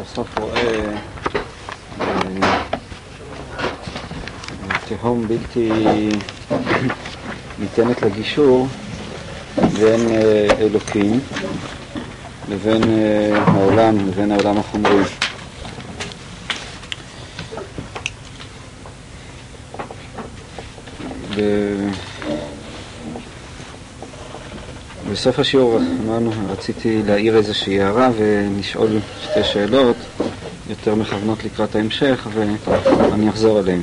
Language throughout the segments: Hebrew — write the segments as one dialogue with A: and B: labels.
A: הפילוסוף רואה אה, תהום בלתי ניתנת לגישור בין אה, אלוקים לבין אה, העולם, לבין העולם החומרי. בסוף השיעור אמרנו, רציתי להעיר איזושהי הערה ולשאול שתי שאלות יותר מכוונות לקראת ההמשך ואני אחזור עליהן.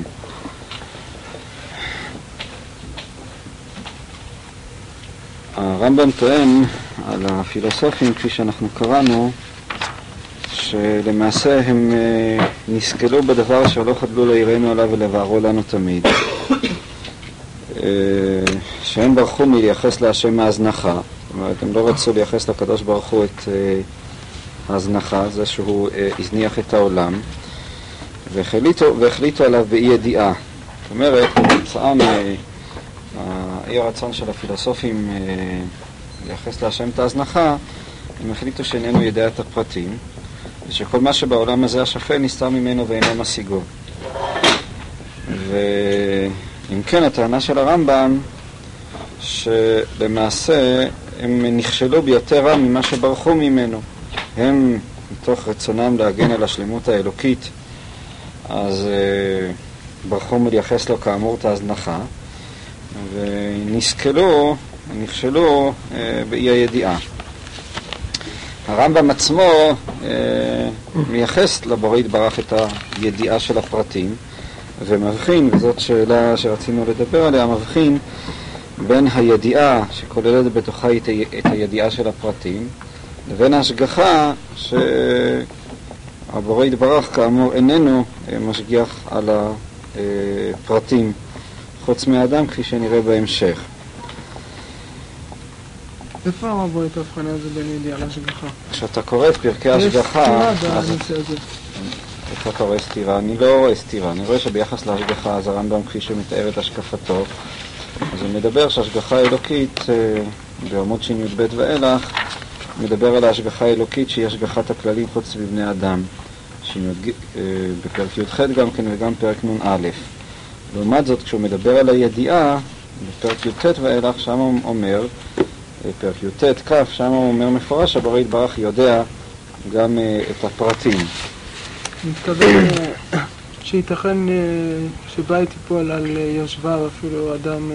A: הרמב"ם טוען על הפילוסופים, כפי שאנחנו קראנו, שלמעשה הם אה, נסכלו בדבר אשר לא חדלו לעירנו עליו ולבערו לנו תמיד. אה, שהם ברחו מלייחס להשם ההזנחה, אומרת, הם לא רצו לייחס לקדוש ברוך הוא את אה, ההזנחה, זה שהוא הזניח את העולם, והחליטו, והחליטו עליו באי ידיעה. זאת אומרת, כתוצאה האי הרצון של הפילוסופים אה, לייחס להשם את ההזנחה, הם החליטו שאיננו יודע את הפרטים, ושכל מה שבעולם הזה השפל נסתר ממנו ואינו משיגו. ואם כן, הטענה של הרמב"ם, שלמעשה הם נכשלו ביותר רע ממה שברחו ממנו. הם, מתוך רצונם להגן על השלמות האלוקית, אז אה, ברחו מלייחס לו כאמור את ההזנחה, ונסכלו, נכשלו אה, באי הידיעה. הרמב"ם עצמו אה, מייחס לבורא יתברך את הידיעה של הפרטים ומבחין, וזאת שאלה שרצינו לדבר עליה, מבחין בין הידיעה שכוללת בתוכה את, את הידיעה של הפרטים לבין ההשגחה שהבורא יתברך כאמור איננו אה, משגיח על הפרטים חוץ מהאדם, כפי שנראה בהמשך.
B: איפה הרב רואה את ההבחנה הזו בין ידיעה להשגחה?
A: כשאתה קורא את פרקי ההשגחה...
B: יש סתירה בנושא הזה.
A: איפה אתה רואה סתירה? אני לא רואה סתירה. אני רואה שביחס להשגחה, אז הרמב"ם, כפי שמתאר את השקפתו, אז הוא מדבר שהשגחה אלוקית, אה, בעמוד שי"ב ואילך, מדבר על ההשגחה האלוקית שהיא השגחת הכללים חוץ מבני אדם. אה, בפרק י"ח גם כן וגם פרק נ"א. לעומת זאת, כשהוא מדבר על הידיעה, בפרק י"ט ואילך, שם הוא אומר, פרק י"ט, כ', שם הוא אומר מפורש שהבורא יתברך יודע גם את הפרטים.
B: מתכוון אה, שייתכן uh, שבית ייפול על uh, יושביו אפילו אדם,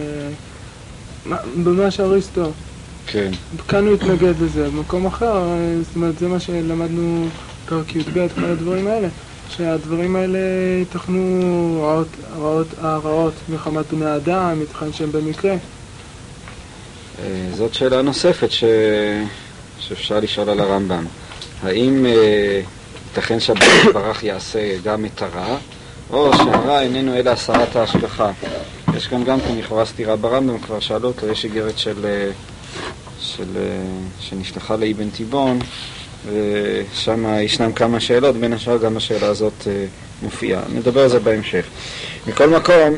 B: uh, במה שאריסטו.
A: כן.
B: כאן הוא התנגד לזה, במקום אחר, זאת אומרת, זה מה שלמדנו פרק י"ב, כל הדברים האלה. שהדברים האלה ייתכנו רעות, רעות, הרעות מחמת בני אדם, ייתכן שהם במקרה.
A: אה, זאת שאלה נוספת ש... שאפשר לשאול על הרמב"ם. האם אה, ייתכן שהבן ברח יעשה גם את הרע, או שהרע איננו אלא הסרת ההשגחה? יש כאן גם כן לכאורה סתירה ברמב"ם, כבר שאלו אותו, יש איגרת של, אה, של, שנשלחה לאבן תיבון, ושם ישנם כמה שאלות, בין השאר גם השאלה הזאת אה, מופיעה. נדבר על זה בהמשך. מכל מקום,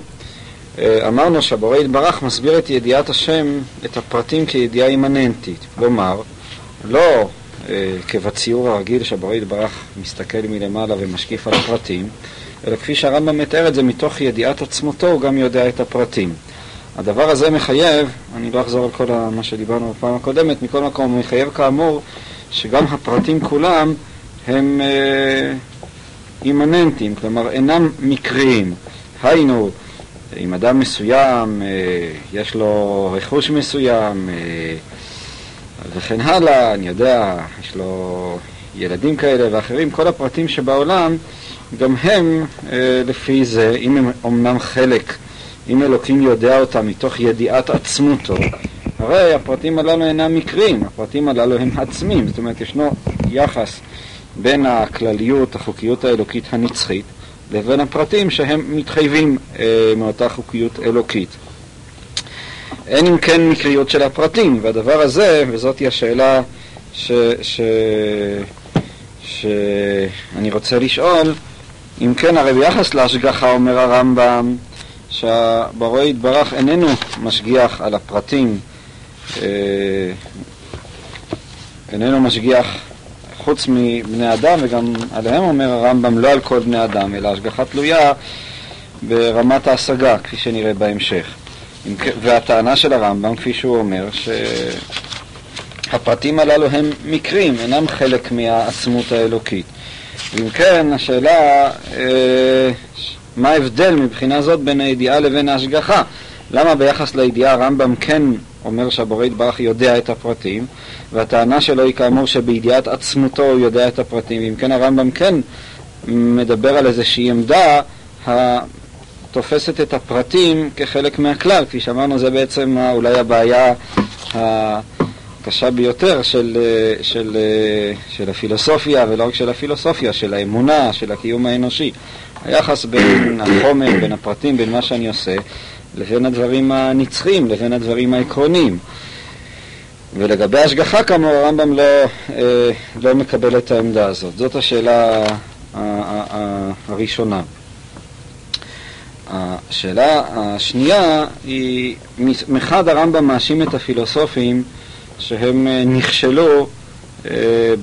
A: אה, אמרנו שהבורא יתברך מסביר את ידיעת השם, את הפרטים כידיעה אימננטית. כלומר, לא אה, כבציור הרגיל שהבורא יתברך מסתכל מלמעלה ומשקיף על הפרטים, אלא כפי שהרמב"ם מתאר את זה, מתוך ידיעת עצמותו הוא גם יודע את הפרטים. הדבר הזה מחייב, אני לא אחזור על כל מה שדיברנו בפעם הקודמת, מכל מקום הוא מחייב כאמור שגם הפרטים כולם הם אה, אימננטיים, כלומר אינם מקריים. היינו, אם אדם מסוים, אה, יש לו רכוש מסוים אה, וכן הלאה, אני יודע, יש לו ילדים כאלה ואחרים, כל הפרטים שבעולם, גם הם אה, לפי זה, אם הם אומנם חלק, אם אלוקים יודע אותם מתוך ידיעת עצמותו, הרי הפרטים הללו אינם מקרים, הפרטים הללו הם עצמים, זאת אומרת ישנו יחס בין הכלליות, החוקיות האלוקית הנצחית, לבין הפרטים שהם מתחייבים אה, מאותה חוקיות אלוקית. אין אם כן מקריות של הפרטים, והדבר הזה, וזאת השאלה שאני רוצה לשאול, אם כן, הרי ביחס להשגחה אומר הרמב"ם שהבורא יתברך איננו משגיח על הפרטים אה, איננו משגיח חוץ מבני אדם, וגם עליהם אומר הרמב"ם לא על כל בני אדם, אלא השגחה תלויה ברמת ההשגה, כפי שנראה בהמשך. והטענה של הרמב"ם, כפי שהוא אומר, שהפרטים הללו הם מקרים, אינם חלק מהעצמות האלוקית. ואם כן, השאלה, אה, מה ההבדל מבחינה זאת בין הידיעה לבין ההשגחה? למה ביחס לידיעה הרמב"ם כן אומר שהבורא יתברך יודע את הפרטים, והטענה שלו היא כאמור שבידיעת עצמותו הוא יודע את הפרטים, ואם כן הרמב"ם כן מדבר על איזושהי עמדה התופסת את הפרטים כחלק מהכלל, כפי שאמרנו זה בעצם אולי הבעיה הקשה ביותר של, של, של הפילוסופיה, ולא רק של הפילוסופיה, של האמונה, של הקיום האנושי. היחס בין החומר, בין הפרטים, בין מה שאני עושה, לבין הדברים הנצחיים, לבין הדברים העקרוניים. ולגבי השגחה, כאמור, הרמב"ם לא, אה, לא מקבל את העמדה הזאת. זאת השאלה הראשונה. השאלה השנייה היא, מחד הרמב"ם מאשים את הפילוסופים שהם אה, נכשלו אה,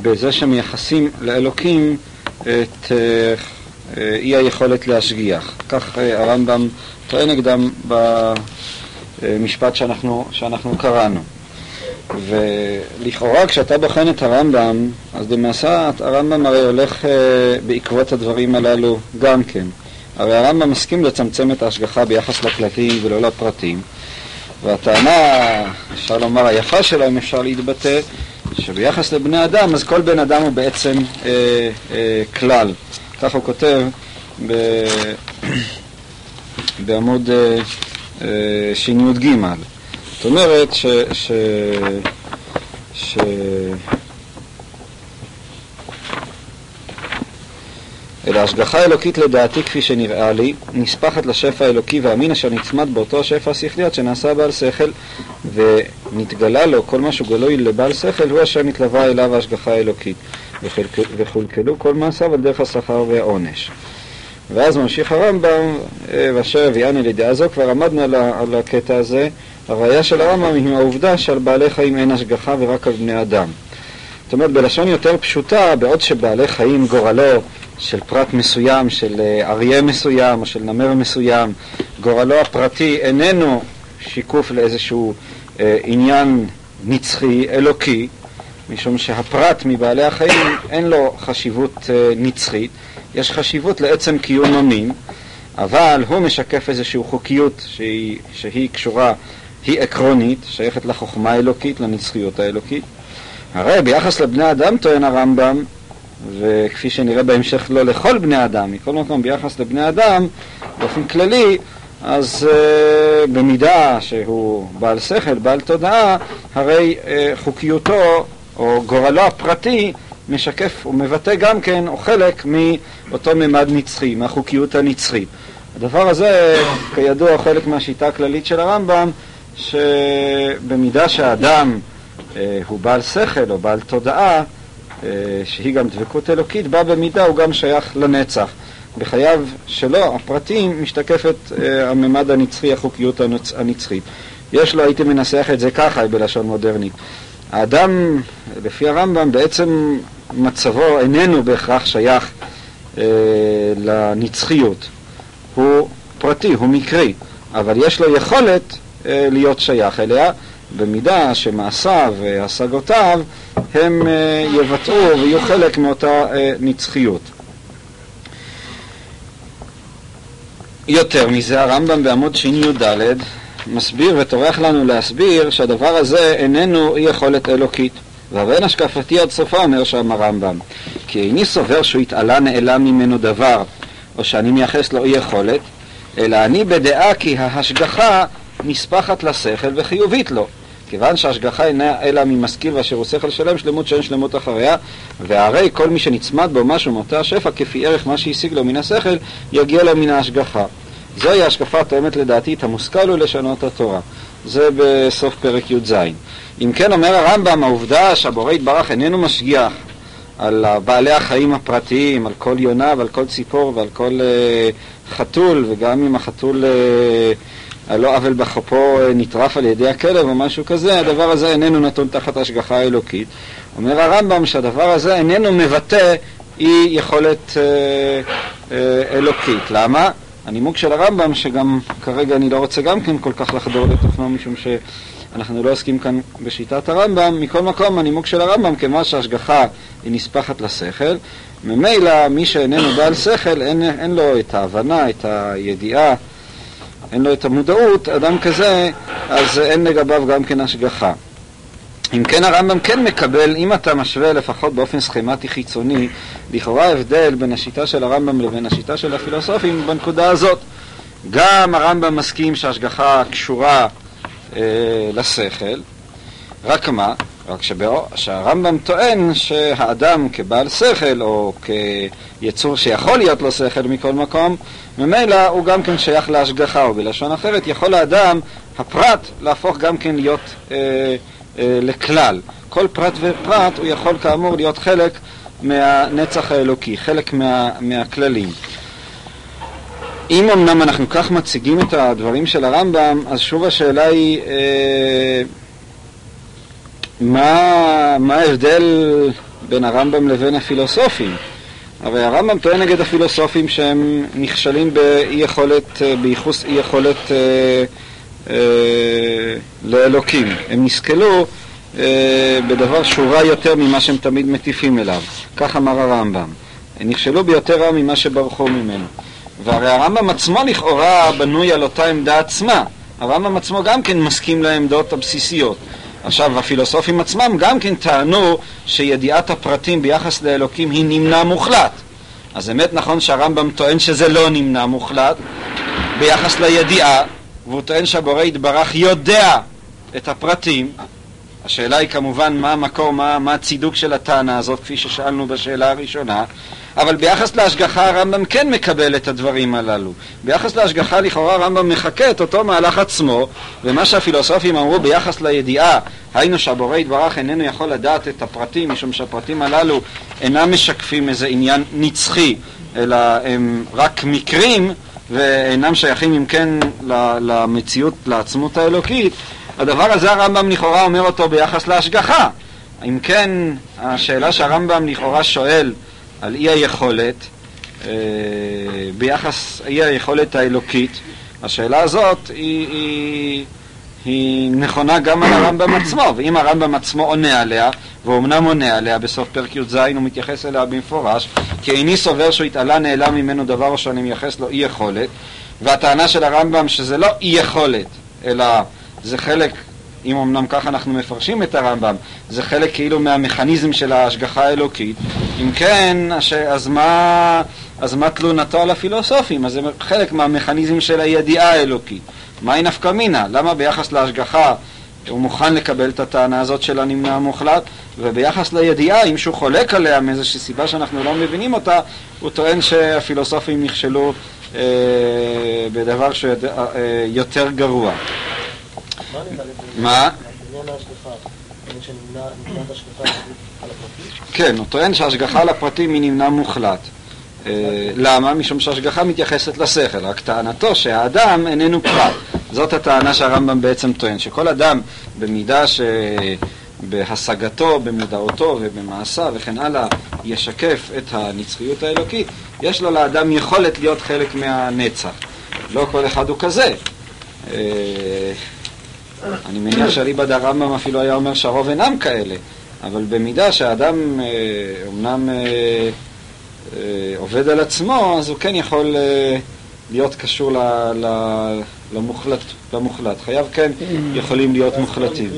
A: בזה שמייחסים לאלוקים את אי היכולת להשגיח. כך הרמב"ם טוען נגדם במשפט שאנחנו, שאנחנו קראנו. ולכאורה כשאתה בוחן את הרמב"ם, אז למעשה הרמב"ם הרי הולך אה, בעקבות הדברים הללו גם כן. הרי הרמב"ם מסכים לצמצם את ההשגחה ביחס לכללים ולא לפרטים, והטענה, אפשר לומר היפה שלו, אם אפשר להתבטא, שביחס לבני אדם, אז כל בן אדם הוא בעצם אה, אה, כלל. כך הוא כותב ב... בעמוד אה, אה, שי"ג. זאת אומרת ש... ש... ש... אלא השגחה אלוקית לדעתי כפי שנראה לי, נספחת לשפע האלוקי והמין אשר נצמד באותו השפע השכלי עד שנעשה בעל שכל ונתגלה לו כל מה שהוא גלוי לבעל שכל הוא אשר נתלווה אליו ההשגחה האלוקית וחולקלו כל מעשיו על דרך השכר והעונש. ואז ממשיך הרמב"ם, אה, ואשר הביאני לידיעה זו, כבר עמדנו על, על הקטע הזה. הראייה של הרמב"ם היא העובדה שעל בעלי חיים אין השגחה ורק על בני אדם. זאת אומרת, בלשון יותר פשוטה, בעוד שבעלי חיים גורלו של פרט מסוים, של אה, אריה מסוים או של נמר מסוים, גורלו הפרטי איננו שיקוף לאיזשהו אה, עניין נצחי, אלוקי, משום שהפרט מבעלי החיים אין לו חשיבות אה, נצחית, יש חשיבות לעצם קיום המין, אבל הוא משקף איזושהי חוקיות שהיא, שהיא קשורה, היא עקרונית, שייכת לחוכמה האלוקית, לנצחיות האלוקית. הרי ביחס לבני אדם טוען הרמב"ם, וכפי שנראה בהמשך לא לכל בני אדם, מכל מקום ביחס לבני אדם, באופן כללי, אז uh, במידה שהוא בעל שכל, בעל תודעה, הרי uh, חוקיותו או גורלו הפרטי משקף ומבטא גם כן, או חלק מאותו ממד נצחי, מהחוקיות הנצחית. הדבר הזה, כידוע, חלק מהשיטה הכללית של הרמב"ם, שבמידה שהאדם אה, הוא בעל שכל או בעל תודעה, שהיא גם דבקות אלוקית, בה במידה הוא גם שייך לנצח. בחייו שלו, הפרטים, משתקפת אה, הממד הנצחי, החוקיות הנצחית. יש לו, הייתי מנסח את זה ככה בלשון מודרנית. האדם, לפי הרמב"ם, בעצם מצבו איננו בהכרח שייך אה, לנצחיות. הוא פרטי, הוא מקרי, אבל יש לו יכולת אה, להיות שייך אליה, במידה שמעשיו והשגותיו הם אה, יבטאו ויהיו חלק מאותה אה, נצחיות. יותר מזה, הרמב"ם בעמוד שי"ד מסביר וטורח לנו להסביר שהדבר הזה איננו אי יכולת אלוקית. ואין השקפתי עד סופה, אומר שם הרמב"ם, כי איני סובר שהוא התעלה נעלם ממנו דבר, או שאני מייחס לו אי יכולת, אלא אני בדעה כי ההשגחה נספחת לשכל וחיובית לו. כיוון שההשגחה אינה אלא ממשכיל ואשר הוא שכל שלם, שלמות שאין שלמות אחריה, והרי כל מי שנצמד בו משהו מאותה השפע, כפי ערך מה שהשיג לו מן השכל, יגיע לו מן ההשגחה. זוהי ההשקפה התואמת לדעתי את המושכל ולשנות התורה. זה בסוף פרק י"ז. אם כן אומר הרמב"ם, העובדה שהבורא יתברך איננו משגיח על בעלי החיים הפרטיים, על כל יונה ועל כל ציפור ועל כל uh, חתול, וגם אם החתול uh, על לא עוול בכפו נטרף על ידי הכלב או משהו כזה, הדבר הזה איננו נתון תחת השגחה אלוקית. אומר הרמב"ם שהדבר הזה איננו מבטא אי יכולת אה, אה, אלוקית. למה? הנימוק של הרמב"ם, שגם כרגע אני לא רוצה גם כן כל כך לחדור לתוכנו, משום שאנחנו לא עוסקים כאן בשיטת הרמב"ם, מכל מקום הנימוק של הרמב"ם, כמו שההשגחה היא נספחת לשכל, ממילא מי שאיננו בעל שכל, אין, אין לו את ההבנה, את הידיעה, אין לו את המודעות, אדם כזה, אז אין לגביו גם כן השגחה. אם כן הרמב"ם כן מקבל, אם אתה משווה לפחות באופן סכמטי חיצוני, לכאורה ההבדל בין השיטה של הרמב"ם לבין השיטה של הפילוסופים בנקודה הזאת. גם הרמב"ם מסכים שההשגחה קשורה אה, לשכל, רק מה? רק שהרמב"ם טוען שהאדם כבעל שכל, או כיצור שיכול להיות לו שכל מכל מקום, ממילא הוא גם כן שייך להשגחה, או בלשון אחרת, יכול האדם, הפרט, להפוך גם כן להיות אה, אה, לכלל. כל פרט ופרט הוא יכול כאמור להיות חלק מהנצח האלוקי, חלק מה, מהכללים. אם אמנם אנחנו כך מציגים את הדברים של הרמב"ם, אז שוב השאלה היא אה, מה, מה ההבדל בין הרמב"ם לבין הפילוסופים? הרי הרמב"ם טוען נגד הפילוסופים שהם נכשלים באי יכולת, אה, בייחוס אי יכולת אה, אה, לאלוקים. הם נסכלו אה, בדבר שהוא רע יותר ממה שהם תמיד מטיפים אליו. כך אמר הרמב"ם. הם נכשלו ביותר רע ממה שברחו ממנו. והרי הרמב"ם עצמו לכאורה בנוי על אותה עמדה עצמה. הרמב"ם עצמו גם כן מסכים לעמדות הבסיסיות. עכשיו, הפילוסופים עצמם גם כן טענו שידיעת הפרטים ביחס לאלוקים היא נמנע מוחלט. אז אמת נכון שהרמב"ם טוען שזה לא נמנע מוחלט ביחס לידיעה, והוא טוען שהבורא יתברך יודע את הפרטים. השאלה היא כמובן מה המקור, מה, מה הצידוק של הטענה הזאת, כפי ששאלנו בשאלה הראשונה, אבל ביחס להשגחה הרמב"ם כן מקבל את הדברים הללו. ביחס להשגחה לכאורה הרמב"ם מחקה את אותו מהלך עצמו, ומה שהפילוסופים אמרו ביחס לידיעה, היינו שהבורא יתברך איננו יכול לדעת את הפרטים, משום שהפרטים הללו אינם משקפים איזה עניין נצחי, אלא הם רק מקרים, ואינם שייכים אם כן למציאות, לעצמות האלוקית, הדבר הזה הרמב"ם לכאורה אומר אותו ביחס להשגחה. אם כן, השאלה שהרמב"ם לכאורה שואל על אי היכולת, אה, ביחס אי היכולת האלוקית, השאלה הזאת היא, היא, היא נכונה גם על הרמב"ם עצמו, ואם הרמב"ם עצמו עונה עליה, ואומנם עונה עליה בסוף פרק י"ז, הוא מתייחס אליה במפורש, כי איני סובר שהוא התעלה נעלם ממנו דבר שאני מייחס לו אי יכולת, והטענה של הרמב"ם שזה לא אי יכולת, אלא זה חלק, אם אמנם ככה אנחנו מפרשים את הרמב"ם, זה חלק כאילו מהמכניזם של ההשגחה האלוקית. אם כן, אז מה, אז מה תלונתו על הפילוסופים? אז זה חלק מהמכניזם של הידיעה האלוקית. מהי נפקא מינה? למה ביחס להשגחה הוא מוכן לקבל את הטענה הזאת של הנמנע המוחלט, וביחס לידיעה, אם שהוא חולק עליה מאיזושהי סיבה שאנחנו לא מבינים אותה, הוא טוען שהפילוסופים נכשלו אה, בדבר שיותר אה, גרוע. מה? כן, הוא טוען שההשגחה על הפרטים היא נמנע מוחלט. אה, למה? משום שההשגחה מתייחסת לשכל, רק טענתו שהאדם איננו פרט. זאת הטענה שהרמב"ם בעצם טוען, שכל אדם במידה שבהשגתו, במודעותו ובמעשיו וכן הלאה ישקף את הנצחיות האלוקית, יש לו לאדם יכולת להיות חלק מהנצח. לא כל אחד הוא כזה. אה, אני מניח שאליבא דרמב"ם אפילו היה אומר שהרוב אינם כאלה, אבל במידה שהאדם אומנם אה, אה, עובד על עצמו, אז הוא כן יכול אה, להיות קשור למוחלט, למוחלט. חייו כן יכולים להיות מוחלטים.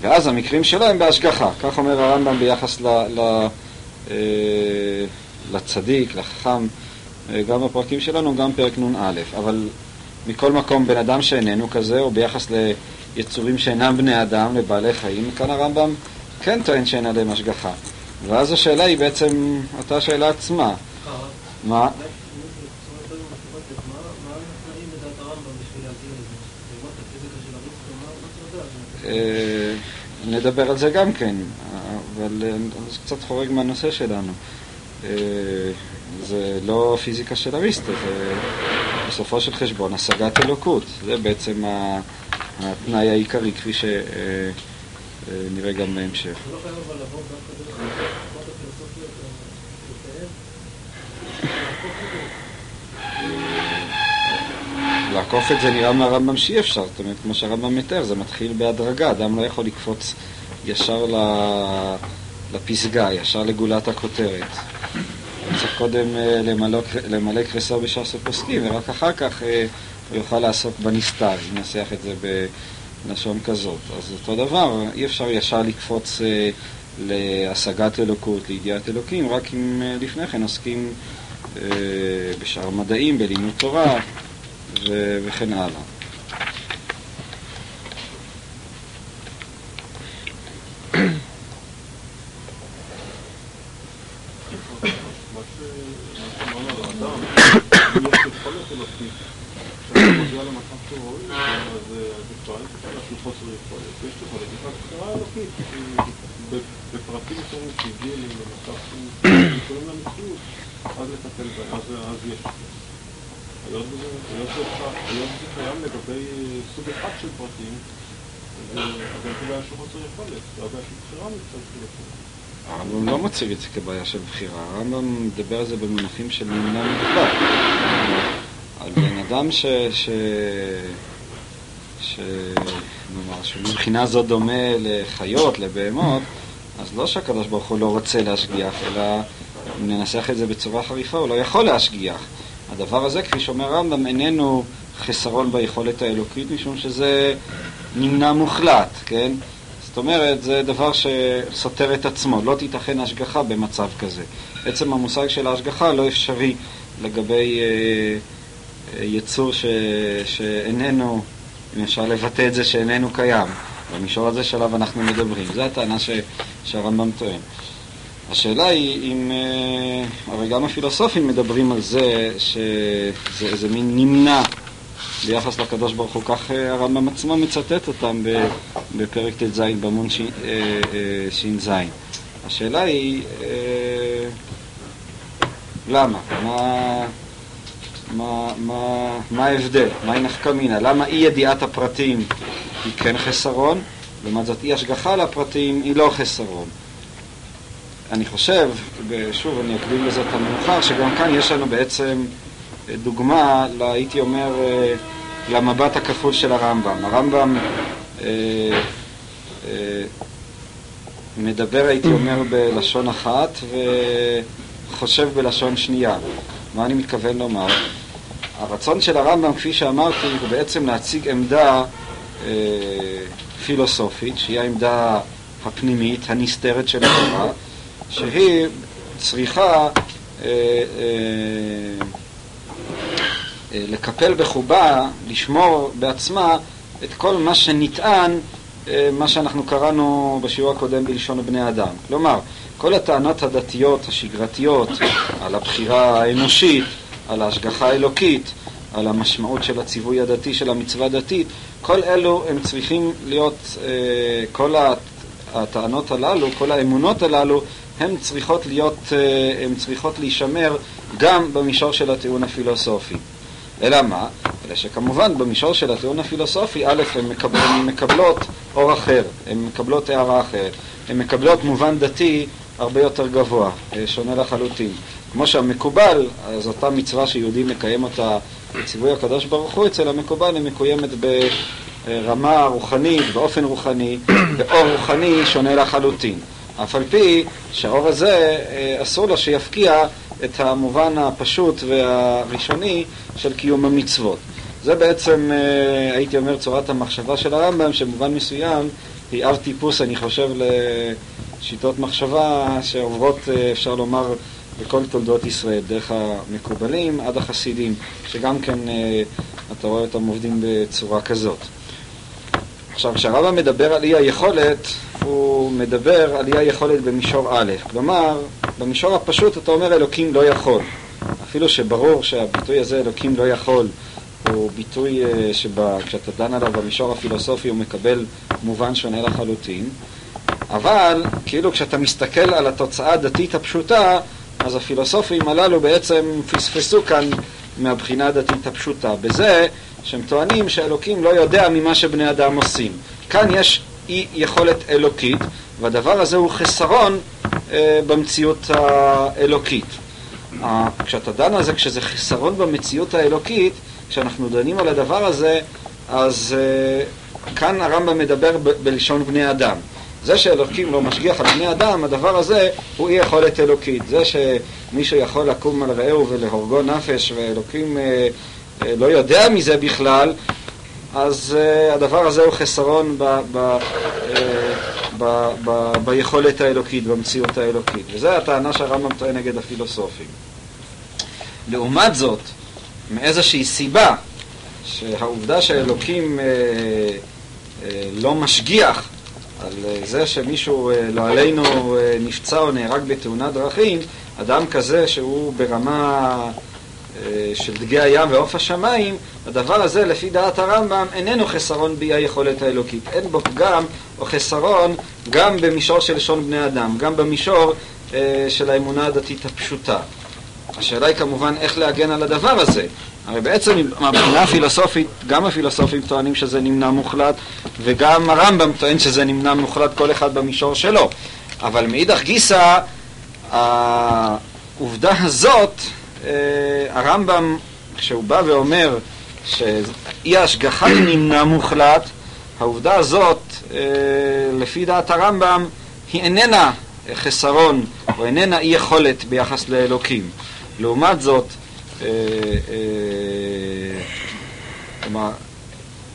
A: ואז המקרים שלו הם בהשגחה. כך אומר הרמב"ם ביחס ל, ל, לצדיק, לחכם, גם בפרקים שלנו, גם פרק נ"א. אבל מכל מקום בן אדם שאיננו כזה, או ביחס ליצורים שאינם בני אדם, לבעלי חיים, כאן הרמב"ם כן טוען שאין עליהם השגחה. ואז השאלה היא בעצם אותה שאלה עצמה. מה? אה, נדבר על זה גם כן, אבל זה קצת חורג מהנושא שלנו. אה, זה לא פיזיקה של אריסטו, זה בסופו של חשבון השגת אלוקות. זה בעצם התנאי העיקרי, כפי שנראה גם בהמשך. לא לעקוף את זה נראה מהרמב"ם שאי אפשר, זאת אומרת, כמו שהרמב"ם מתאר, זה מתחיל בהדרגה, אדם לא יכול לקפוץ ישר לפסגה, ישר לגולת הכותרת. צריך קודם אה, למלא קרסו בש"ס הפוסקים, ורק אחר כך אה, הוא יוכל לעסוק בנסתר, אם ננסח את זה בלשון כזאת. אז אותו דבר, אי אפשר ישר לקפוץ אה, להשגת אלוקות, לידיעת אלוקים, רק אם לפני כן עוסקים בשאר מדעים, בלימוד תורה וכן הלאה.
C: בפרטים מסוימים שהגיעו למצב שקוראים למציאות, אז לטפל בהם, היות וזה קיים לגבי סוג אחד של פרטים, אז אין בעיה של חוסר יכולת, זה הבעיה של בחירה מצד של
A: הרמב"ם לא מציג את זה כבעיה של בחירה, הרמב"ם מדבר על זה במונחים של נמנע מוחלט. על בן אדם ש... ש... ש... נאמר, שמבחינה זו דומה לחיות, לבהמות, אז לא שהקדוש ברוך הוא לא רוצה להשגיח, אלא אם ננסח את זה בצורה חריפה, הוא לא יכול להשגיח. הדבר הזה, כפי שאומר הרמב"ם, איננו חסרון ביכולת האלוקית, משום שזה נמנע מוחלט, כן? זאת אומרת, זה דבר שסותר את עצמו, לא תיתכן השגחה במצב כזה. עצם המושג של ההשגחה לא אפשרי לגבי אה, אה, יצור ש, שאיננו, אם אפשר לבטא את זה, שאיננו קיים. במישור הזה שעליו אנחנו מדברים. זו הטענה שהרמב"ם טוען. השאלה היא אם, אה, הרי גם הפילוסופים מדברים על זה שזה איזה מין נמנע ביחס לקדוש ברוך הוא, כך אה, הרמב"ם עצמו מצטט אותם בפרק ט"ז במון ש"ז. השאלה היא, למה? מה, מה, מה, מה ההבדל? מהי נפקא מינה? למה אי ידיעת הפרטים היא כן חסרון, לעומת זאת אי השגחה על הפרטים היא לא חסרון? אני חושב, ושוב אני אקדים לזה את המאוחר, שגם כאן יש לנו בעצם דוגמה, הייתי אומר, אה, למבט הכפול של הרמב"ם. הרמב"ם אה, אה, מדבר, הייתי אומר, בלשון אחת וחושב בלשון שנייה. מה אני מתכוון לומר? הרצון של הרמב"ם, כפי שאמרתי, הוא בעצם להציג עמדה פילוסופית, שהיא העמדה הפנימית, הנסתרת של התורה, שהיא צריכה אה, אה, אה, לקפל בחובה, לשמור בעצמה את כל מה שנטען, מה שאנחנו קראנו בשיעור הקודם בלשון בני אדם. כלומר, כל הטענות הדתיות, השגרתיות, על הבחירה האנושית, על ההשגחה האלוקית, על המשמעות של הציווי הדתי, של המצווה הדתית, כל אלו הם צריכים להיות, כל הטענות הללו, כל האמונות הללו, הן צריכות להיות, אה, הן צריכות להישמר גם במישור של הטיעון הפילוסופי. אלא מה? אלא שכמובן במישור של הטיעון הפילוסופי, א', הן מקבל, מקבלות אור אחר, הן מקבלות הערה אחרת, הן מקבלות מובן דתי הרבה יותר גבוה, אה, שונה לחלוטין. כמו שהמקובל, אז אותה מצווה שיהודי מקיים אותה בציווי הקדוש ברוך הוא, אצל המקובל היא מקוימת ברמה רוחנית, באופן רוחני, באור רוחני שונה לחלוטין. אף על פי שהאור הזה אה, אסור לו שיפקיע את המובן הפשוט והראשוני של קיום המצוות. זה בעצם, אה, הייתי אומר, צורת המחשבה של הרמב"ם, שבמובן מסוים היא אב טיפוס, אני חושב, לשיטות מחשבה שעוברות, אה, אפשר לומר, בכל תולדות ישראל, דרך המקובלים עד החסידים, שגם כן אתה רואה אותם עובדים בצורה כזאת. עכשיו, כשהרמב"ם מדבר על אי היכולת, הוא מדבר על אי היכולת במישור א', כלומר, במישור הפשוט אתה אומר אלוקים לא יכול. אפילו שברור שהביטוי הזה, אלוקים לא יכול, הוא ביטוי אה, שכשאתה דן עליו במישור הפילוסופי הוא מקבל מובן שונה לחלוטין, אבל כאילו כשאתה מסתכל על התוצאה הדתית הפשוטה, אז הפילוסופים הללו בעצם פספסו כאן מהבחינה הדתית הפשוטה, בזה שהם טוענים שאלוקים לא יודע ממה שבני אדם עושים. כאן יש אי יכולת אלוקית, והדבר הזה הוא חסרון אה, במציאות האלוקית. אה, כשאתה דן על זה, כשזה חסרון במציאות האלוקית, כשאנחנו דנים על הדבר הזה, אז אה, כאן הרמב"ם מדבר ב- בלשון בני אדם. זה שאלוקים לא משגיח על בני אדם, הדבר הזה הוא אי יכולת אלוקית. זה שמישהו יכול לקום על רעהו ולהורגו נפש ואלוקים אה, לא יודע מזה בכלל, אז uh, הדבר הזה הוא חסרון ב, ב, uh, ב, ב, ביכולת האלוקית, במציאות האלוקית. וזו הטענה שהרמב"ם טוען נגד הפילוסופים. לעומת זאת, מאיזושהי סיבה, שהעובדה שאלוקים uh, uh, לא משגיח על זה שמישהו, uh, לא עלינו, uh, נפצע או נהרג בתאונת דרכים, אדם כזה שהוא ברמה אה, של דגי הים ועוף השמיים, הדבר הזה, לפי דעת הרמב"ם, איננו חסרון באי היכולת האלוקית. אין בו פגם או חסרון גם במישור של לשון בני אדם, גם במישור אה, של האמונה הדתית הפשוטה. השאלה היא כמובן איך להגן על הדבר הזה. הרי בעצם מהבחינה הפילוסופית, גם הפילוסופים טוענים שזה נמנע מוחלט, וגם הרמב"ם טוען שזה נמנע מוחלט, כל אחד במישור שלו. אבל מאידך גיסא, העובדה הזאת אה, הרמב"ם, כשהוא בא ואומר שאי ההשגחה היא נמנע מוחלט, העובדה הזאת, אה, לפי דעת הרמב"ם, היא איננה חסרון או איננה אי יכולת ביחס לאלוקים. לעומת זאת, אה, כלומר,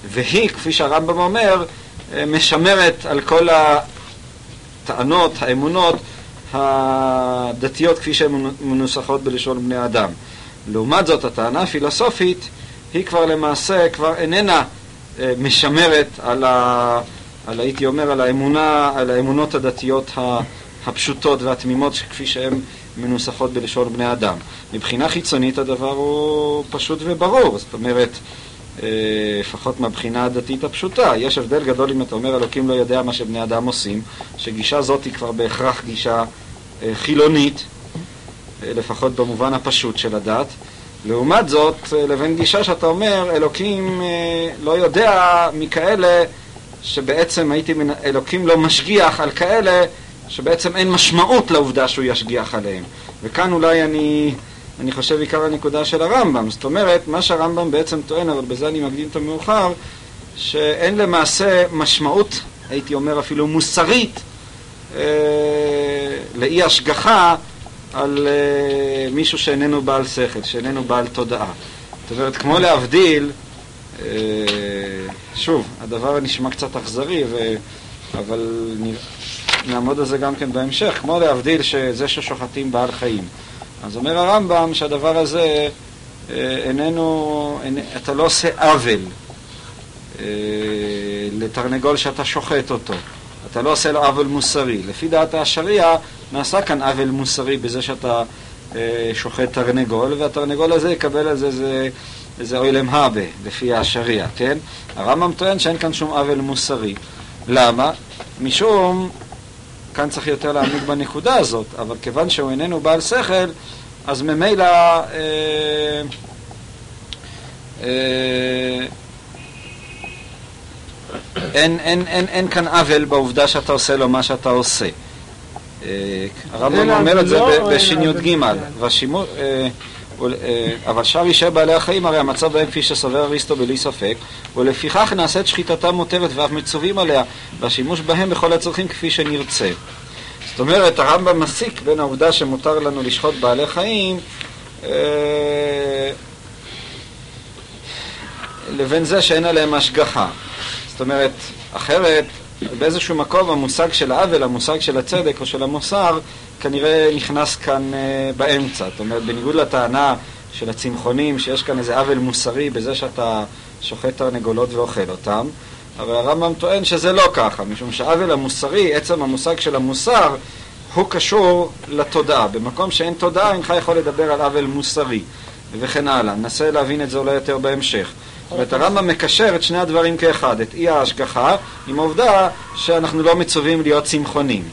A: והיא, כפי שהרמב"ם אומר, משמרת על כל הטענות, האמונות, הדתיות כפי שהן מנוסחות בלשון בני אדם. לעומת זאת, הטענה הפילוסופית היא כבר למעשה, כבר איננה אה, משמרת על, ה, על, הייתי אומר, על האמונה, על האמונות הדתיות הפשוטות והתמימות כפי שהן מנוסחות בלשון בני אדם. מבחינה חיצונית הדבר הוא פשוט וברור, זאת אומרת, אה, לפחות מהבחינה הדתית הפשוטה. יש הבדל גדול אם אתה אומר אלוקים לא יודע מה שבני אדם עושים, שגישה זאת היא כבר בהכרח גישה חילונית, אה, לפחות במובן הפשוט של הדת. לעומת זאת, לבין גישה שאתה אומר, אלוקים לא יודע מכאלה שבעצם הייתי, אלוקים לא משגיח על כאלה שבעצם אין משמעות לעובדה שהוא ישגיח עליהם. וכאן אולי אני אני חושב עיקר הנקודה של הרמב"ם. זאת אומרת, מה שהרמב"ם בעצם טוען, אבל בזה אני מקדים את המאוחר, שאין למעשה משמעות, הייתי אומר אפילו מוסרית, אה, לאי השגחה על אה, מישהו שאיננו בעל שכל, שאיננו בעל תודעה. זאת אומרת, כמו להבדיל, אה, שוב, הדבר נשמע קצת אכזרי, ו... אבל נעמוד על זה גם כן בהמשך, כמו להבדיל שזה ששוחטים בעל חיים. אז אומר הרמב"ם שהדבר הזה אה, איננו, אין, אתה לא עושה עוול אה, לתרנגול שאתה שוחט אותו. אתה לא עושה לו עוול מוסרי. לפי דעת השריעה נעשה כאן עוול מוסרי בזה שאתה אה, שוחט תרנגול, והתרנגול הזה יקבל על זה איזה, איזה אוילם הבה, לפי השריעה, כן? הרמב"ם טוען שאין כאן שום עוול מוסרי. למה? משום כאן צריך יותר להעמיק בנקודה הזאת, אבל כיוון שהוא איננו בעל שכל, אז ממילא אה, אה, אין, אין, אין, אין כאן עוול בעובדה שאתה עושה לו מה שאתה עושה. אה, הרמב"ם אומר את זה בשי"ג, אבל שאר אישי בעלי החיים הרי המצב בהם כפי שסובר אריסטו בלי ספק ולפיכך נעשית שחיטתם מותרת ואף מצווים עליה והשימוש בהם בכל הצרכים כפי שנרצה. זאת אומרת, הרמב"ם מסיק בין העובדה שמותר לנו לשחוט בעלי חיים אה, לבין זה שאין עליהם השגחה. זאת אומרת, אחרת, באיזשהו מקום המושג של העוול, המושג של הצדק או של המוסר, כנראה נכנס כאן אה, באמצע. זאת אומרת, בניגוד לטענה של הצמחונים, שיש כאן איזה עוול מוסרי בזה שאתה שוחט תרנגולות ואוכל אותם, אבל הרמב"ם טוען שזה לא ככה, משום שהעוול המוסרי, עצם המושג של המוסר, הוא קשור לתודעה. במקום שאין תודעה, אינך יכול לדבר על עוול מוסרי, וכן הלאה. ננסה להבין את זה אולי יותר בהמשך. זאת אומרת, הרמב"ם מקשר את שני הדברים כאחד, את אי ההשגחה עם העובדה שאנחנו לא מצווים להיות צמחונים.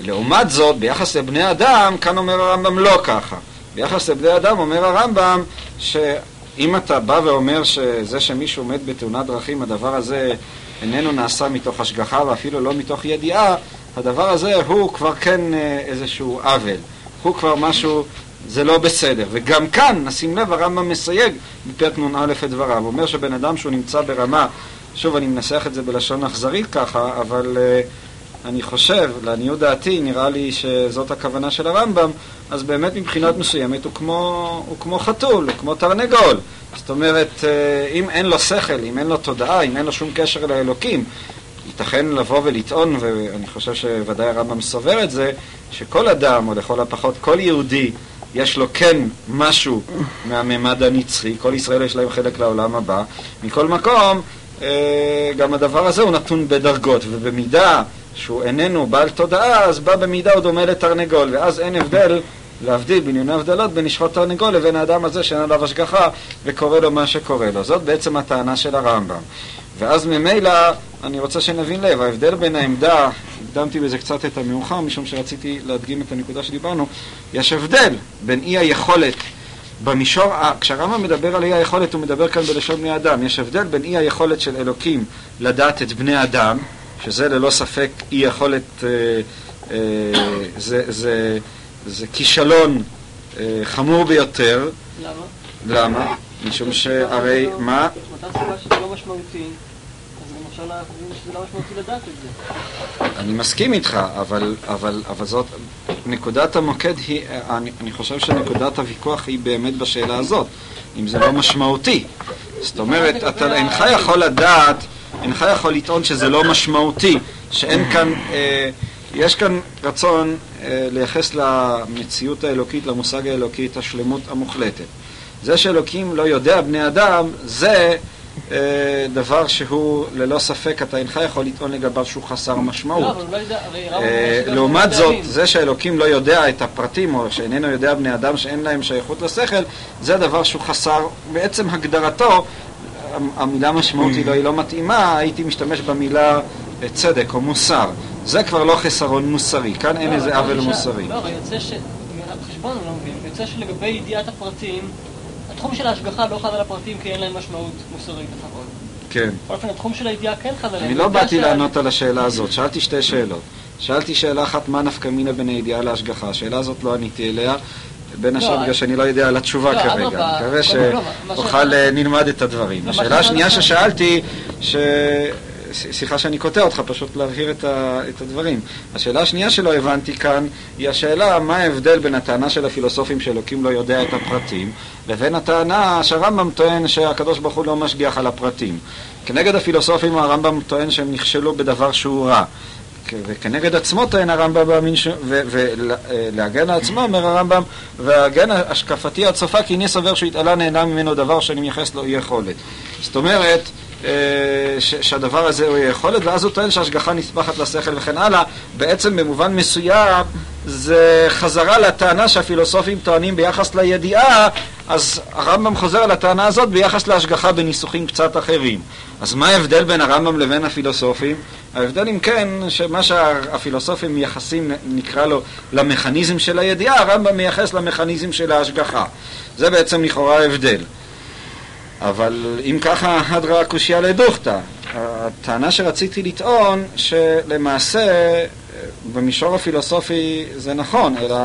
A: לעומת זאת, ביחס לבני אדם, כאן אומר הרמב"ם לא ככה. ביחס לבני אדם אומר הרמב"ם שאם אתה בא ואומר שזה שמישהו מת בתאונת דרכים, הדבר הזה איננו נעשה מתוך השגחה ואפילו לא מתוך ידיעה, הדבר הזה הוא כבר כן אה, איזשהו עוול. הוא כבר משהו, זה לא בסדר. וגם כאן, נשים לב, הרמב"ם מסייג בפרק נ"א את דבריו. אומר שבן אדם שהוא נמצא ברמה, שוב, אני מנסח את זה בלשון אכזרית ככה, אבל uh, אני חושב, לעניות דעתי, נראה לי שזאת הכוונה של הרמב"ם, אז באמת מבחינת מסוימת הוא כמו, הוא כמו חתול, הוא כמו תרנגול. זאת אומרת, uh, אם אין לו שכל, אם אין לו תודעה, אם אין לו שום קשר לאלוקים, ייתכן לבוא ולטעון, ואני חושב שוודאי הרמב"ם סובר את זה, שכל אדם, או לכל הפחות כל יהודי, יש לו כן משהו מהממד הנצחי, כל ישראל יש להם חלק לעולם הבא. מכל מקום, אה, גם הדבר הזה הוא נתון בדרגות, ובמידה שהוא איננו בעל תודעה, אז בא במידה הוא דומה לתרנגול, ואז אין הבדל, להבדיל בענייני הבדלות בין לשחוט תרנגול לבין האדם הזה שאין עליו השגחה וקורה לו מה שקורה לו. זאת בעצם הטענה של הרמב"ם. ואז ממילא, אני רוצה שנבין לב, ההבדל בין העמדה, הקדמתי בזה קצת את המאוחר, משום שרציתי להדגים את הנקודה שדיברנו, יש הבדל בין אי היכולת במישור, כשהרמב"ם מדבר על אי היכולת, הוא מדבר כאן בלשון בני אדם. יש הבדל בין אי היכולת של אלוקים לדעת את בני אדם, שזה ללא ספק אי יכולת, אה, אה, זה, זה, זה כישלון אה, חמור ביותר.
D: למה?
A: למה? משום שהרי, מה?
D: מאותה סיבה שזה לא משמעותי, אפשר להבין שזה לא משמעותי לדעת את זה.
A: אני מסכים איתך, אבל, אבל, אבל זאת, נקודת המוקד היא, אני, אני חושב שנקודת הוויכוח היא באמת בשאלה הזאת, אם זה לא משמעותי. זאת אומרת, אתה אינך יכול לדעת, אינך יכול לטעון שזה לא משמעותי, שאין כאן, אה, יש כאן רצון אה, לייחס למציאות האלוקית, למושג האלוקי, את השלמות המוחלטת. זה שאלוקים לא יודע בני אדם, זה דבר שהוא ללא ספק, אתה אינך יכול לטעון לגביו שהוא חסר משמעות.
D: לא, לא
A: אה, לעומת זאת. זה שאלוקים לא יודע את הפרטים, או שאיננו יודע בני אדם שאין להם שייכות לשכל, זה דבר שהוא חסר, בעצם הגדרתו, המילה משמעות היא לא, היא לא מתאימה, הייתי משתמש במילה אה, צדק או מוסר. זה כבר לא חסרון מוסרי, כאן אין איזה עוול מוסרי.
D: לא, יוצא ש... חשבון הוא לא מבין. יוצא שלגבי ידיעת הפרטים, התחום של ההשגחה לא חל על הפרטים כי אין להם משמעות מוסרית לפחות.
A: כן.
D: בכל אופן, התחום של הידיעה כן חל עליהם.
A: אני לא באתי
D: של-
A: לענות על השאלה הזאת, שאלתי שתי שאלות. שאלתי שאלה אחת, מה נפקא מינה בין הידיעה להשגחה? השאלה הזאת לא עניתי אליה, בין השאר
D: לא,
A: בגלל שאני לא יודע על התשובה
D: לא,
A: כרגע. אני מקווה
D: לא,
A: שאוכל
D: ש-
A: אה, נלמד את הדברים.
D: לא,
A: השאלה השנייה ששאלתי, סליחה שאני קוטע אותך, פשוט להבהיר את, ה... את הדברים. השאלה השנייה שלא הבנתי כאן, היא השאלה מה ההבדל בין הטענה של הפילוסופים שאלוקים לא יודע את הפרטים, לבין הטענה שהרמב"ם טוען שהקדוש ברוך הוא לא משגיח על הפרטים. כנגד הפילוסופים הרמב"ם טוען שהם נכשלו בדבר שהוא רע. וכנגד עצמו טוען הרמב"ם, מאמין ש- ולהגן על עצמו אומר הרמב"ם, והגן השקפתי הצופה כי איני סובר שהוא התעלה נהנה ממנו דבר שאני מייחס לו אי יכולת. זאת אומרת, ש- שהדבר הזה הוא יכולת, ואז הוא טוען שההשגחה נספחת לשכל וכן הלאה. בעצם במובן מסוים זה חזרה לטענה שהפילוסופים טוענים ביחס לידיעה, אז הרמב"ם חוזר על הטענה הזאת ביחס להשגחה בניסוחים קצת אחרים. אז מה ההבדל בין הרמב"ם לבין הפילוסופים? ההבדל אם כן, שמה שהפילוסופים מייחסים, נקרא לו, למכניזם של הידיעה, הרמב"ם מייחס למכניזם של ההשגחה. זה בעצם לכאורה ההבדל. אבל אם ככה, הדרא קושייה לדוכתא. הטענה שרציתי לטעון, שלמעשה במישור הפילוסופי זה נכון, אלא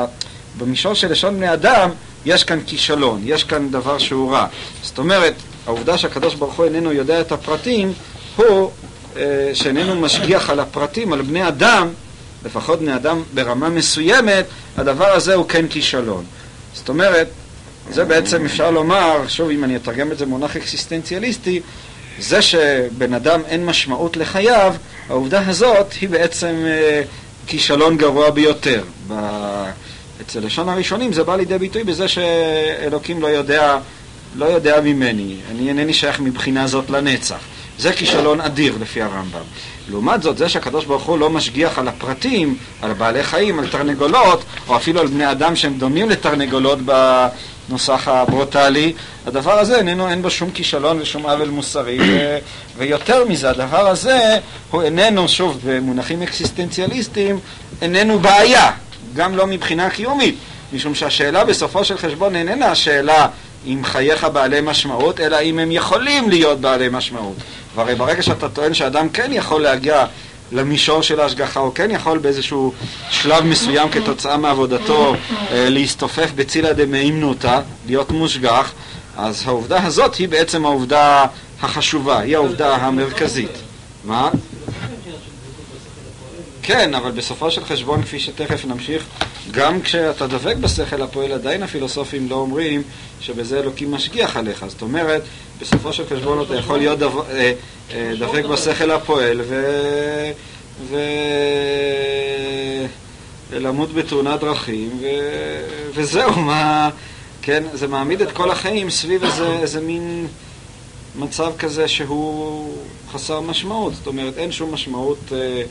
A: במישור של לשון בני אדם יש כאן כישלון, יש כאן דבר שהוא רע. זאת אומרת, העובדה שהקדוש ברוך הוא איננו יודע את הפרטים, הוא אה, שאיננו משגיח על הפרטים, על בני אדם, לפחות בני אדם ברמה מסוימת, הדבר הזה הוא כן כישלון. זאת אומרת, זה בעצם אפשר לומר, שוב אם אני אתרגם את זה במונח אקסיסטנציאליסטי, זה שבן אדם אין משמעות לחייו, העובדה הזאת היא בעצם אה, כישלון גרוע ביותר. ב... אצל לשון הראשונים זה בא לידי ביטוי בזה שאלוקים לא יודע, לא יודע ממני, אני אינני שייך מבחינה זאת לנצח. זה כישלון אדיר לפי הרמב"ם. לעומת זאת, זה שהקדוש ברוך הוא לא משגיח על הפרטים, על בעלי חיים, על תרנגולות, או אפילו על בני אדם שהם דומים לתרנגולות בנוסח הברוטלי, הדבר הזה איננו, אין בו שום כישלון ושום עוול מוסרי, ו, ויותר מזה, הדבר הזה הוא איננו, שוב, במונחים אקסיסטנציאליסטיים, איננו בעיה, גם לא מבחינה קיומית. משום שהשאלה בסופו של חשבון איננה השאלה אם חייך בעלי משמעות, אלא אם הם יכולים להיות בעלי משמעות. והרי ברגע שאתה טוען שאדם כן יכול להגיע למישור של ההשגחה, או כן יכול באיזשהו שלב מסוים כתוצאה מעבודתו אה, להסתופף בצילה דמאימנותא, להיות מושגח, אז העובדה הזאת היא בעצם העובדה החשובה, היא העובדה המרכזית. מה? כן, אבל בסופו של חשבון, כפי שתכף נמשיך, גם כשאתה דבק בשכל הפועל, עדיין הפילוסופים לא אומרים שבזה אלוקים משגיח עליך. זאת אומרת, בסופו של חשבון אתה יכול להיות. אה, אה, דבק בשכל הפועל. ולמות בתאונת דרכים. וזהו, מה... כן, זה מעמיד את כל החיים סביב איזה, איזה מין מצב כזה שהוא חסר משמעות. זאת אומרת, אין שום משמעות... אה,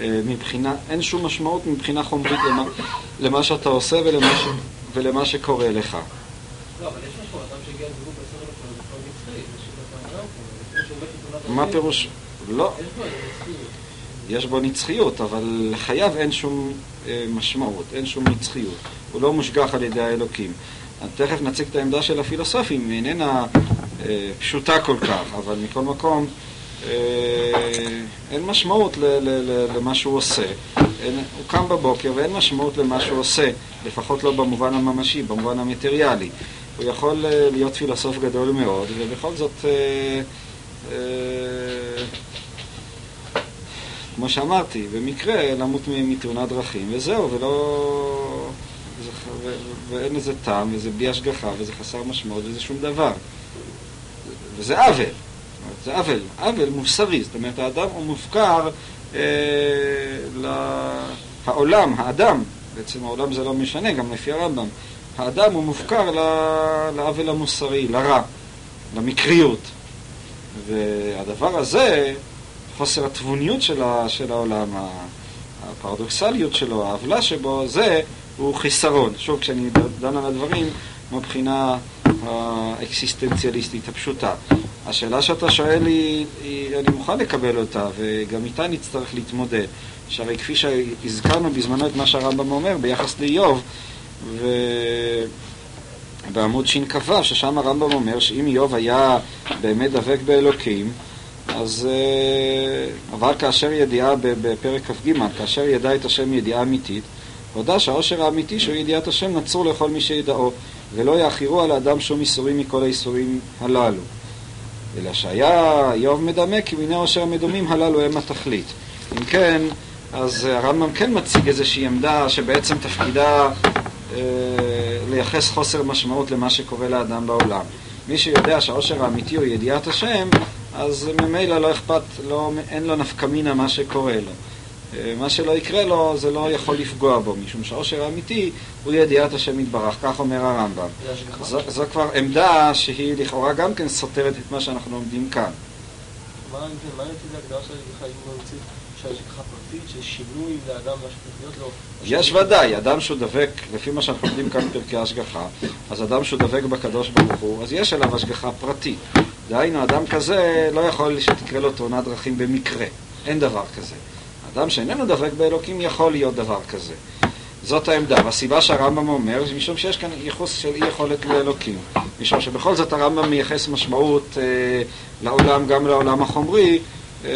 A: מבחינה, אין שום משמעות מבחינה חומרית למה, למה שאתה עושה ולמה, ש, ולמה שקורה לך.
E: לא,
A: מה פירוש? לא. יש בו נצחיות, אבל לחייו אין שום אה, משמעות, אין שום נצחיות. הוא לא מושגח על ידי האלוקים. תכף נציג את העמדה של הפילוסופים, היא איננה אה, פשוטה כל כך, אבל מכל מקום אה, אין משמעות למה שהוא עושה. אין, הוא קם בבוקר ואין משמעות למה שהוא עושה, לפחות לא במובן הממשי, במובן המטריאלי. הוא יכול אה, להיות פילוסוף גדול מאוד, ובכל זאת, אה, כמו שאמרתי, במקרה למות מתאונת דרכים, וזהו, ולא... ואין לזה טעם, וזה בלי השגחה, וזה חסר משמעות, וזה שום דבר. וזה עוול. זה עוול, עוול מוסרי, זאת אומרת האדם הוא מופקר אה, לעולם, האדם, בעצם העולם זה לא משנה, גם לפי הרמב"ם, האדם הוא מופקר לעוול המוסרי, לרע, למקריות. והדבר הזה, חוסר התבוניות של, של העולם, הפרדוקסליות שלו, העוולה שבו, זה הוא חיסרון. שוב, כשאני דן על הדברים מבחינה האקסיסטנציאליסטית הפשוטה. השאלה שאתה שואל היא, היא, אני מוכן לקבל אותה, וגם איתה נצטרך להתמודד. שהרי כפי שהזכרנו בזמנו את מה שהרמב"ם אומר ביחס לאיוב, ובעמוד שכ"ו, ששם הרמב"ם אומר שאם איוב היה באמת דבק באלוקים, אז uh, אבל כאשר ידיעה בפרק כ"ג, כאשר ידע את השם ידיעה אמיתית, הודה שהעושר האמיתי שהוא ידיעת השם נצור לכל מי שידעו, ולא יאחירו על האדם שום איסורים מכל האיסורים הללו. אלא שהיה איוב מדמה כי מיני עושר המדומים הללו הם התכלית. אם כן, אז הרמב"ם כן מציג איזושהי עמדה שבעצם תפקידה אה, לייחס חוסר משמעות למה שקורה לאדם בעולם. מי שיודע שהעושר האמיתי הוא ידיעת השם, אז ממילא לא אכפת, לא, אין לו נפקא מינה מה שקורה לו. אה, מה שלא יקרה לו, זה לא יכול לפגוע בו, משום שהעושר האמיתי הוא ידיעת השם יתברך, כך אומר הרמב"ם. זו, זו כבר עמדה שהיא לכאורה גם כן סותרת את מה שאנחנו לומדים כאן.
E: מה לפי זה הגדרה של אם שההשגחה פרטית, ששינוי לאדם מה שצריך
A: לו? יש ודאי, אדם שהוא דבק, לפי מה שאנחנו לומדים כאן בפרקי השגחה, אז אדם שהוא דבק בקדוש ברוך הוא, אז יש עליו השגחה פרטית. דהיינו, אדם כזה לא יכול שתקרה לו תאונת דרכים במקרה, אין דבר כזה. אדם שאיננו דבק באלוקים יכול להיות דבר כזה. זאת העמדה, והסיבה שהרמב"ם אומר, משום שיש כאן ייחוס של אי יכולת לאלוקים. משום שבכל זאת הרמב"ם מייחס משמעות אה, לעולם, גם לעולם החומרי, אה,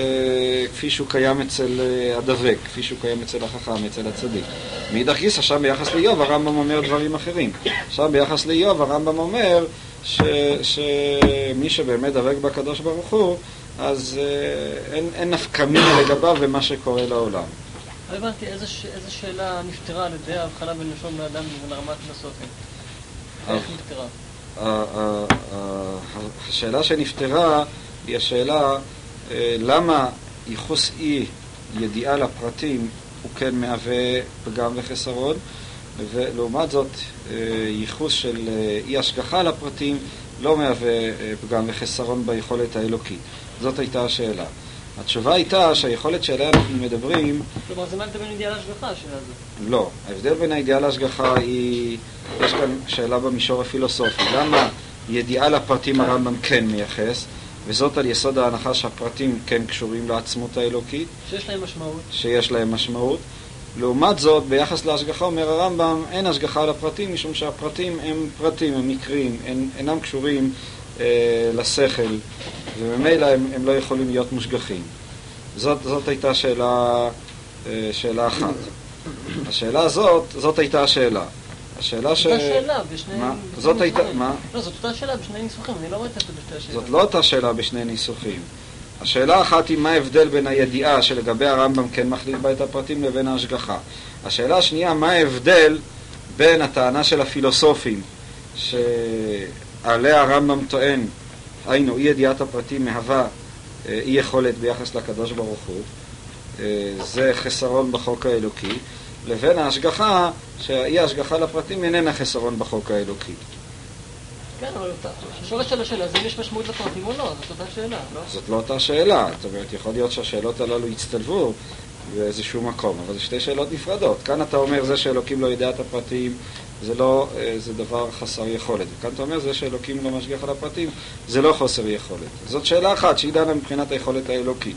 A: כפי שהוא קיים אצל אה, הדבק, כפי שהוא קיים אצל החכם, אצל הצדיק. מאידך גיסא, שם ביחס לאיוב הרמב"ם אומר דברים אחרים. שם ביחס לאיוב הרמב"ם אומר ש, שמי שבאמת דבק בקדוש ברוך הוא, אז אה, אין, אין נפקא מינה לגביו ומה שקורה לעולם.
D: לא הבנתי איזה, איזה שאלה נפתרה על ידי ההבחנה בין לשון בן אדם לבין הרמת פילוסופים. איך נפתרה?
A: השאלה שנפתרה היא השאלה אה, למה ייחוס אי ידיעה לפרטים הוא כן מהווה פגם וחסרון, ולעומת זאת אה, ייחוס של אי השגחה לפרטים לא מהווה פגם וחסרון ביכולת האלוקית. זאת הייתה השאלה. התשובה הייתה שהיכולת שעליה אנחנו מדברים...
D: כלומר, זה מה ההבדל בין אידיאל להשגחה, השאלה הזאת.
A: לא. ההבדל בין האידיאל להשגחה היא... יש כאן שאלה במישור הפילוסופי. למה ידיעה לפרטים הרמב"ם כן מייחס, וזאת על יסוד ההנחה שהפרטים כן קשורים לעצמות האלוקית.
D: שיש להם משמעות.
A: שיש להם משמעות. לעומת זאת, ביחס להשגחה, אומר הרמב"ם, אין השגחה על הפרטים, משום שהפרטים הם פרטים, הם מקרים, הם אינם קשורים לשכל, וממילא הם, הם לא יכולים להיות מושגחים. זאת, זאת הייתה שאלה, אה, שאלה אחת. השאלה הזאת, זאת הייתה השאלה. השאלה ש...
D: אותה שאלה בשני...
A: מה? זאת הייתה... מה?
D: לא, זאת אותה שאלה בשני ניסוחים, אני לא רואה את זה בשתי השאלות.
A: זאת לא אותה שאלה בשני ניסוחים. השאלה האחת היא מה ההבדל בין הידיעה שלגבי הרמב"ם כן מכליל בה את הפרטים לבין ההשגחה. השאלה השנייה, מה ההבדל בין הטענה של הפילוסופים שעליה הרמב"ם טוען, היינו אי ידיעת הפרטים מהווה אה, אי יכולת ביחס לקדוש ברוך הוא, אה, זה חסרון בחוק האלוקי, לבין ההשגחה שהאי ההשגחה לפרטים איננה חסרון בחוק האלוקי.
D: כן, אבל השורש של השאלה זה אם יש משמעות לפרטים או לא, זאת אותה שאלה, לא?
A: זאת לא אותה שאלה, זאת אומרת, יכול להיות שהשאלות הללו יצטלבו באיזשהו מקום, אבל זה שתי שאלות נפרדות. כאן אתה אומר, זה שאלוקים לא יודע את הפרטים, זה לא, אה, זה דבר חסר יכולת. וכאן אתה אומר, זה שאלוקים לא משגיח על הפרטים, זה לא חוסר יכולת. זאת שאלה אחת שהיא דנה מבחינת היכולת האלוקית.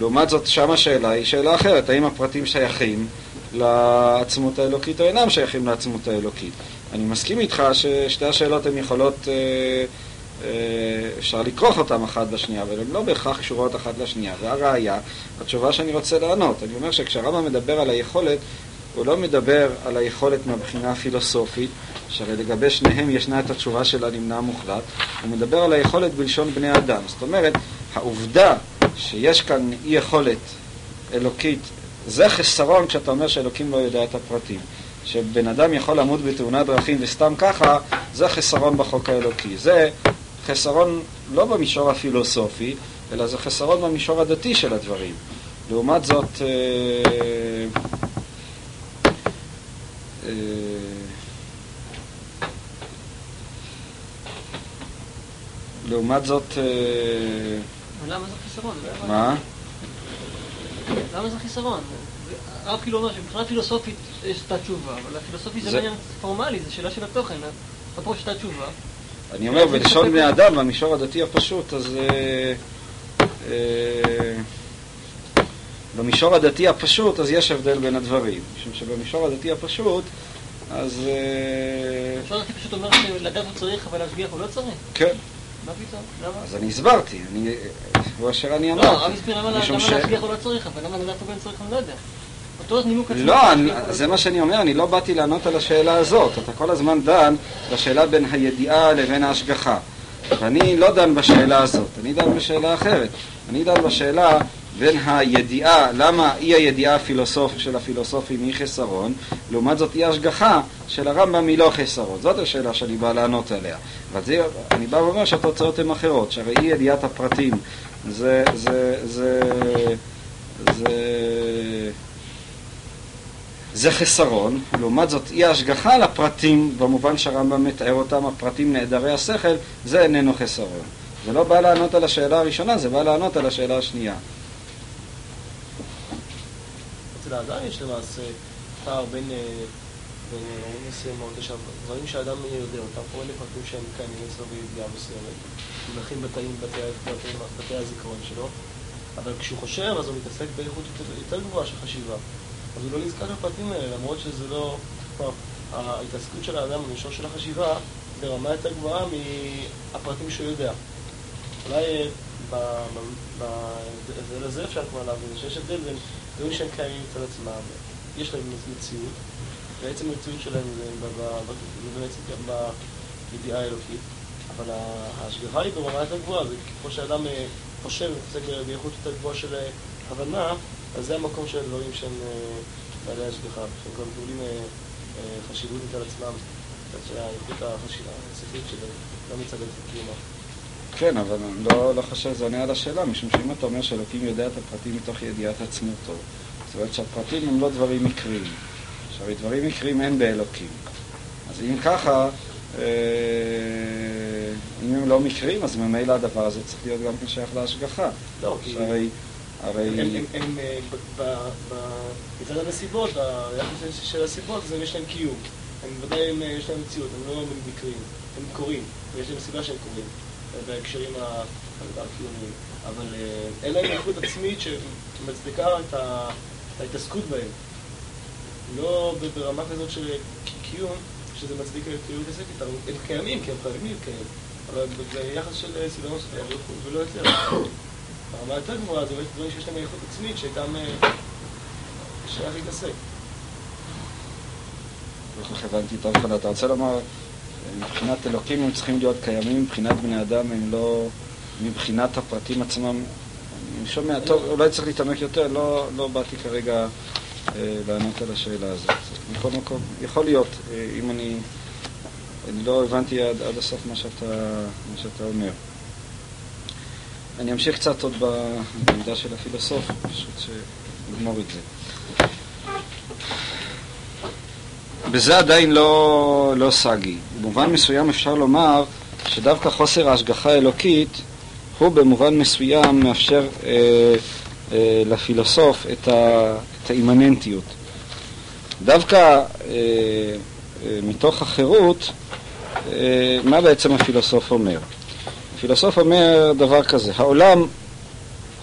A: לעומת זאת, שם השאלה היא שאלה אחרת, האם הפרטים שייכים לעצמות האלוקית או אינם שייכים לעצמות האלוקית. אני מסכים איתך ששתי השאלות הן יכולות, אה, אה, אפשר לכרוך אותן אחת בשנייה, אבל הן לא בהכרח קשורות אחת לשנייה. והראיה, התשובה שאני רוצה לענות. אני אומר שכשהרמב"ם מדבר על היכולת, הוא לא מדבר על היכולת מהבחינה הפילוסופית, שהרי לגבי שניהם ישנה את התשובה של הנמנע המוחלט, הוא מדבר על היכולת בלשון בני אדם. זאת אומרת, העובדה שיש כאן אי יכולת אלוקית, זה חסרון כשאתה אומר שאלוקים לא יודע את הפרטים. שבן אדם יכול למות בתאונת דרכים וסתם ככה, זה חסרון בחוק האלוקי. זה חסרון לא במישור הפילוסופי, אלא זה חסרון במישור הדתי של הדברים. לעומת זאת, אה, לעומת זאת, אה,
D: למה זה חיסרון? לא הבנתי.
A: מה?
D: למה זה חיסרון? הרב כאילו אומר שמבחינה פילוסופית יש את התשובה, אבל הפילוסופי זה עניין פורמלי, זה שאלה של התוכן. יש את התשובה.
A: אני אומר, בלשון בני אדם, במישור הדתי הפשוט, אז... במישור הדתי הפשוט, אז יש הבדל בין הדברים. משום שבמישור הדתי הפשוט, אז... אה,
D: אפשר להגיד פשוט אומר שלדעת הוא צריך, אבל להשגיח הוא לא צריך?
A: כן,
D: מה פתאום? למה?
A: אז אני הסברתי, אני... הוא אשר אני
D: לא,
A: אמרתי.
D: הרב הסביר למה להשגיח הוא לא צריך, אבל למה לדעת הוא כן צריך, אני לא יודע. אותו נימוק עצמו.
A: לא,
D: הוא
A: זה
D: לא
A: מה שאני אומר, אני לא באתי לענות על השאלה הזאת. אתה כל הזמן דן בשאלה בין הידיעה לבין ההשגחה. ואני לא דן בשאלה הזאת, אני דן בשאלה אחרת. אני דן בשאלה בין הידיעה, למה אי הידיעה הפילוסופ, של הפילוסופים היא חסרון, לעומת זאת אי ההשגחה של הרמב"ם היא לא חסרון. זאת השאלה שאני בא לענות עליה. אני בא ואומר שהתוצאות הן אחרות, שהרי אי ידיעת הפרטים זה, זה, זה, זה, זה חסרון, לעומת זאת אי ההשגחה על הפרטים, במובן שהרמב"ם מתאר אותם, הפרטים נעדרי השכל, זה איננו חסרון. זה לא בא לענות על השאלה הראשונה, זה בא לענות על השאלה השנייה.
E: אצל האדם יש למעשה פער בין אה, אירועים מסוימות, יש דברים שאדם יודע אותם, פה אלה פרטים שהם קיימים אצלו בידיעה מסוימת, מונחים בתאים, בתי, הזיכרון שלו, אבל כשהוא חושב אז הוא מתעסק באיכות יותר, גבוהה של חשיבה. אז הוא לא נזכר בפרטים האלה, למרות שזה לא... ההתעסקות של האדם במישור של החשיבה ברמה יותר גבוהה מהפרטים שהוא יודע. אולי אה, בהבדל הזה אפשר כבר להבין שיש הבדל בין דברים שהם קיימים אצל עצמם, יש להם מציאות, בעצם המציאות שלהם זה בעצם גם בידיעה האלוקית, אבל ההשגחה היא ברמה יותר גבוהה, זה ככל שאדם אה, חושב ומתעסק ב- באיכות יותר גבוהה של אה, הבנה, אז זה המקום של הדברים שהם בעלי השגחה, שהם כבר מקבלים חשיבות יותר עצמם, מצד האיכות השכלית שלהם, לא מצד קיומה.
A: כן, אבל אני לא, לא חושב שזה עונה על השאלה, משום שאם אתה אומר שאלוקים יודע את הפרטים מתוך ידיעת עצמותו, זאת אומרת שהפרטים הם לא דברים מקריים. שהרי דברים מקריים אין באלוקים. אז אם ככה, אה, אם הם לא מקריים, אז ממילא הדבר הזה צריך להיות גם כן שייך להשגחה.
E: לא, כי...
A: שהרי, הרי...
E: הם, אה, ב- ב- ב- מצד הנסיבות, היחס של הסיבות, זה יש להם קיום. הם ודאי אה, יש להם מציאות, הם לא מקריים, הם קורים, ויש להם סיבה שהם קורים, בהקשרים הקיומיים. אבל אה, אין להם איכות עצמית שמצדיקה את את ההתעסקות בהם. לא ברמה כזאת של קיום, שזה מצדיק את קיום כספית, הם קיימים כי הם חייבים להתקיים, אבל ביחס של סילונוס ולא יותר. ברמה יותר גבוהה זה באמת דברים שיש להם איכות עצמית שאיתם שייך להתעסק.
A: לא כל כך הבנתי טוב אחד, אתה רוצה לומר, מבחינת אלוקים הם צריכים להיות קיימים, מבחינת בני אדם הם לא, מבחינת הפרטים עצמם, אני שומע, טוב, אולי צריך להתעמק יותר, לא, לא באתי כרגע אה, לענות על השאלה הזאת. מכל מקום, יכול להיות, אה, אם אני, אני לא הבנתי עד, עד הסוף מה שאתה, מה שאתה אומר. אני אמשיך קצת עוד בעמדה של הפילוסוף, פשוט שנגמור את זה. בזה עדיין לא, לא סגי. במובן מסוים אפשר לומר שדווקא חוסר ההשגחה האלוקית הוא במובן מסוים מאפשר אה, אה, לפילוסוף את, ה, את האימננטיות. דווקא אה, אה, מתוך החירות, אה, מה בעצם הפילוסוף אומר? הפילוסוף אומר דבר כזה, העולם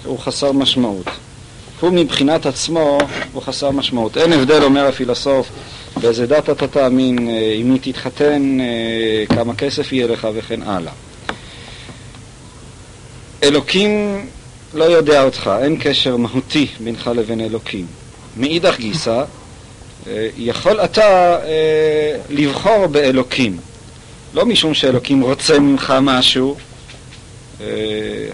A: הוא חסר משמעות. הוא מבחינת עצמו הוא חסר משמעות. אין הבדל, אומר הפילוסוף, באיזה דת אתה תאמין, אה, עם מי תתחתן, אה, כמה כסף יהיה לך וכן הלאה. אלוקים לא יודע אותך, אין קשר מהותי בינך לבין אלוקים. מאידך גיסא, אה, יכול אתה לבחור באלוקים, לא משום שאלוקים רוצה ממך משהו,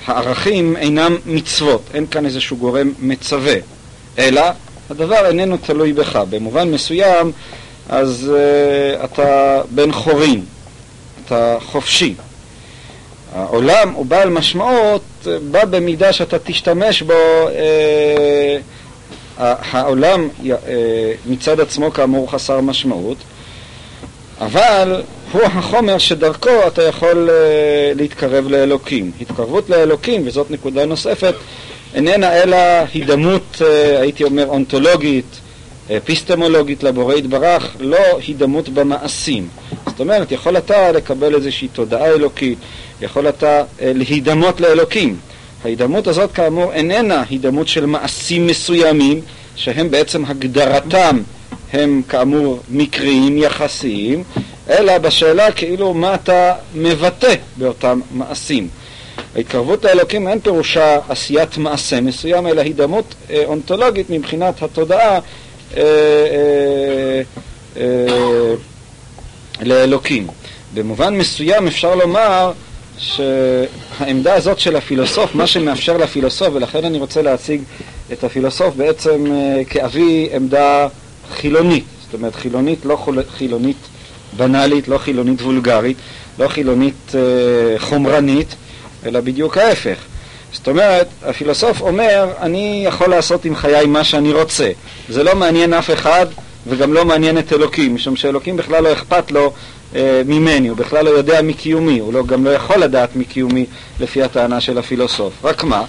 A: הערכים אינם מצוות, אין כאן איזשהו גורם מצווה, אלא הדבר איננו תלוי בך. במובן מסוים, אז uh, אתה בן חורין, אתה חופשי. העולם הוא בעל משמעות, בא במידה שאתה תשתמש בו, uh, העולם uh, מצד עצמו כאמור חסר משמעות, אבל הוא החומר שדרכו אתה יכול uh, להתקרב לאלוקים. התקרבות לאלוקים, וזאת נקודה נוספת, איננה אלא הידמות, אה, הייתי אומר, אונתולוגית, אפיסטמולוגית לבורא יתברך, לא הידמות במעשים. זאת אומרת, יכול אתה לקבל איזושהי תודעה אלוקית, יכול אתה אה, להידמות לאלוקים. ההידמות הזאת כאמור איננה הידמות של מעשים מסוימים, שהם בעצם הגדרתם הם כאמור מקריים, יחסיים, אלא בשאלה כאילו מה אתה מבטא באותם מעשים. ההתקרבות לאלוקים אין פירושה עשיית מעשה מסוים, אלא הידמות אה, אונתולוגית מבחינת התודעה אה, אה, אה, לאלוקים. במובן מסוים אפשר לומר שהעמדה הזאת של הפילוסוף, מה שמאפשר לפילוסוף, ולכן אני רוצה להציג את הפילוסוף בעצם אה, כאבי עמדה חילונית, זאת אומרת חילונית, לא חילונית בנאלית, לא חילונית וולגרית, לא חילונית חומרנית, אלא בדיוק ההפך. זאת אומרת, הפילוסוף אומר, אני יכול לעשות עם חיי מה שאני רוצה. זה לא מעניין אף אחד וגם לא מעניין את אלוקים, משום שאלוקים בכלל לא אכפת לו אה, ממני, הוא בכלל לא יודע מקיומי, הוא לא, גם לא יכול לדעת מקיומי לפי הטענה של הפילוסוף. רק מה?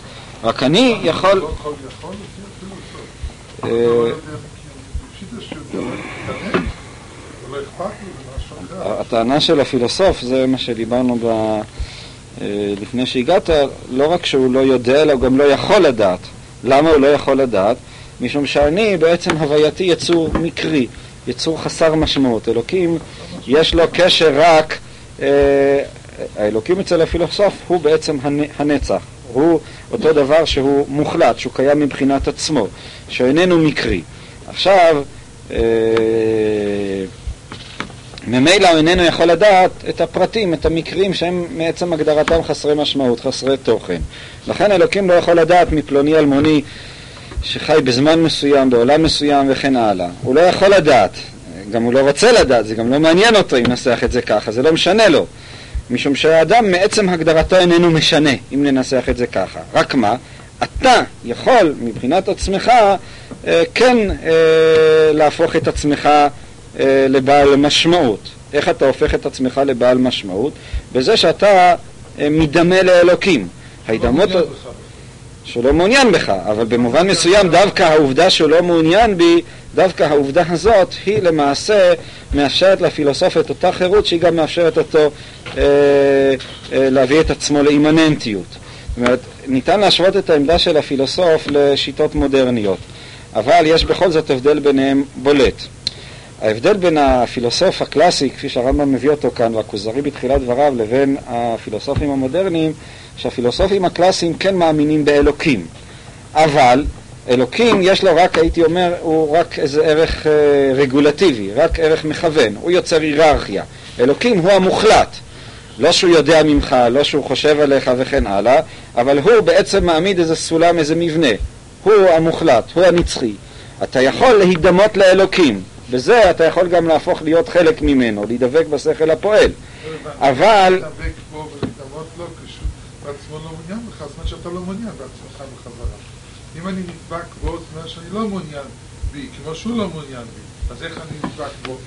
A: רק אני יכול... אה, הטענה של הפילוסוף זה מה שדיברנו ב... אה, לפני שהגעת, לא רק שהוא לא יודע, אלא הוא גם לא יכול לדעת. למה הוא לא יכול לדעת? משום שאני בעצם הווייתי יצור מקרי, יצור חסר משמעות. אלוקים, יש לו קשר רק, אה, האלוקים אצל הפילוסוף הוא בעצם הנצח. הוא אותו דבר שהוא מוחלט, שהוא קיים מבחינת עצמו, שאיננו מקרי. עכשיו, אה, ממילא הוא איננו יכול לדעת את הפרטים, את המקרים שהם מעצם הגדרתם חסרי משמעות, חסרי תוכן. לכן אלוקים לא יכול לדעת מפלוני אלמוני שחי בזמן מסוים, בעולם מסוים וכן הלאה. הוא לא יכול לדעת, גם הוא לא רוצה לדעת, זה גם לא מעניין אותו אם ננסח את זה ככה, זה לא משנה לו. משום שהאדם מעצם הגדרתו איננו משנה, אם ננסח את זה ככה. רק מה? אתה יכול מבחינת עצמך אה, כן אה, להפוך את עצמך לבעל משמעות. איך אתה הופך את עצמך לבעל משמעות? בזה שאתה אה, מדמה לאלוקים. ההידמות... שהוא לא מעוניין בך, אבל במובן מסוים דווקא העובדה שהוא לא מעוניין בי, דווקא העובדה הזאת היא למעשה מאפשרת לפילוסוף את אותה חירות שהיא גם מאפשרת אותו אה, אה, להביא את עצמו לאימננטיות. זאת אומרת, ניתן להשוות את העמדה של הפילוסוף לשיטות מודרניות. אבל יש בכל זאת הבדל ביניהם בולט. ההבדל בין הפילוסוף הקלאסי, כפי שהרמב"ם מביא אותו כאן, והכוזרי בתחילת דבריו, לבין הפילוסופים המודרניים, שהפילוסופים הקלאסיים כן מאמינים באלוקים. אבל אלוקים יש לו רק, הייתי אומר, הוא רק איזה ערך אה, רגולטיבי, רק ערך מכוון, הוא יוצר היררכיה. אלוקים הוא המוחלט. לא שהוא יודע ממך, לא שהוא חושב עליך וכן הלאה, אבל הוא בעצם מעמיד איזה סולם, איזה מבנה. הוא המוחלט, הוא הנצחי. אתה יכול להידמות לאלוקים, בזה אתה יכול גם להפוך להיות חלק ממנו, להידבק בשכל הפועל. אבל...
F: לא לא. אם אני נדבק בו, זאת אומרת שאני לא מעוניין בי, כמו שהוא לא מעוניין בי, אז איך אני נדבק בו?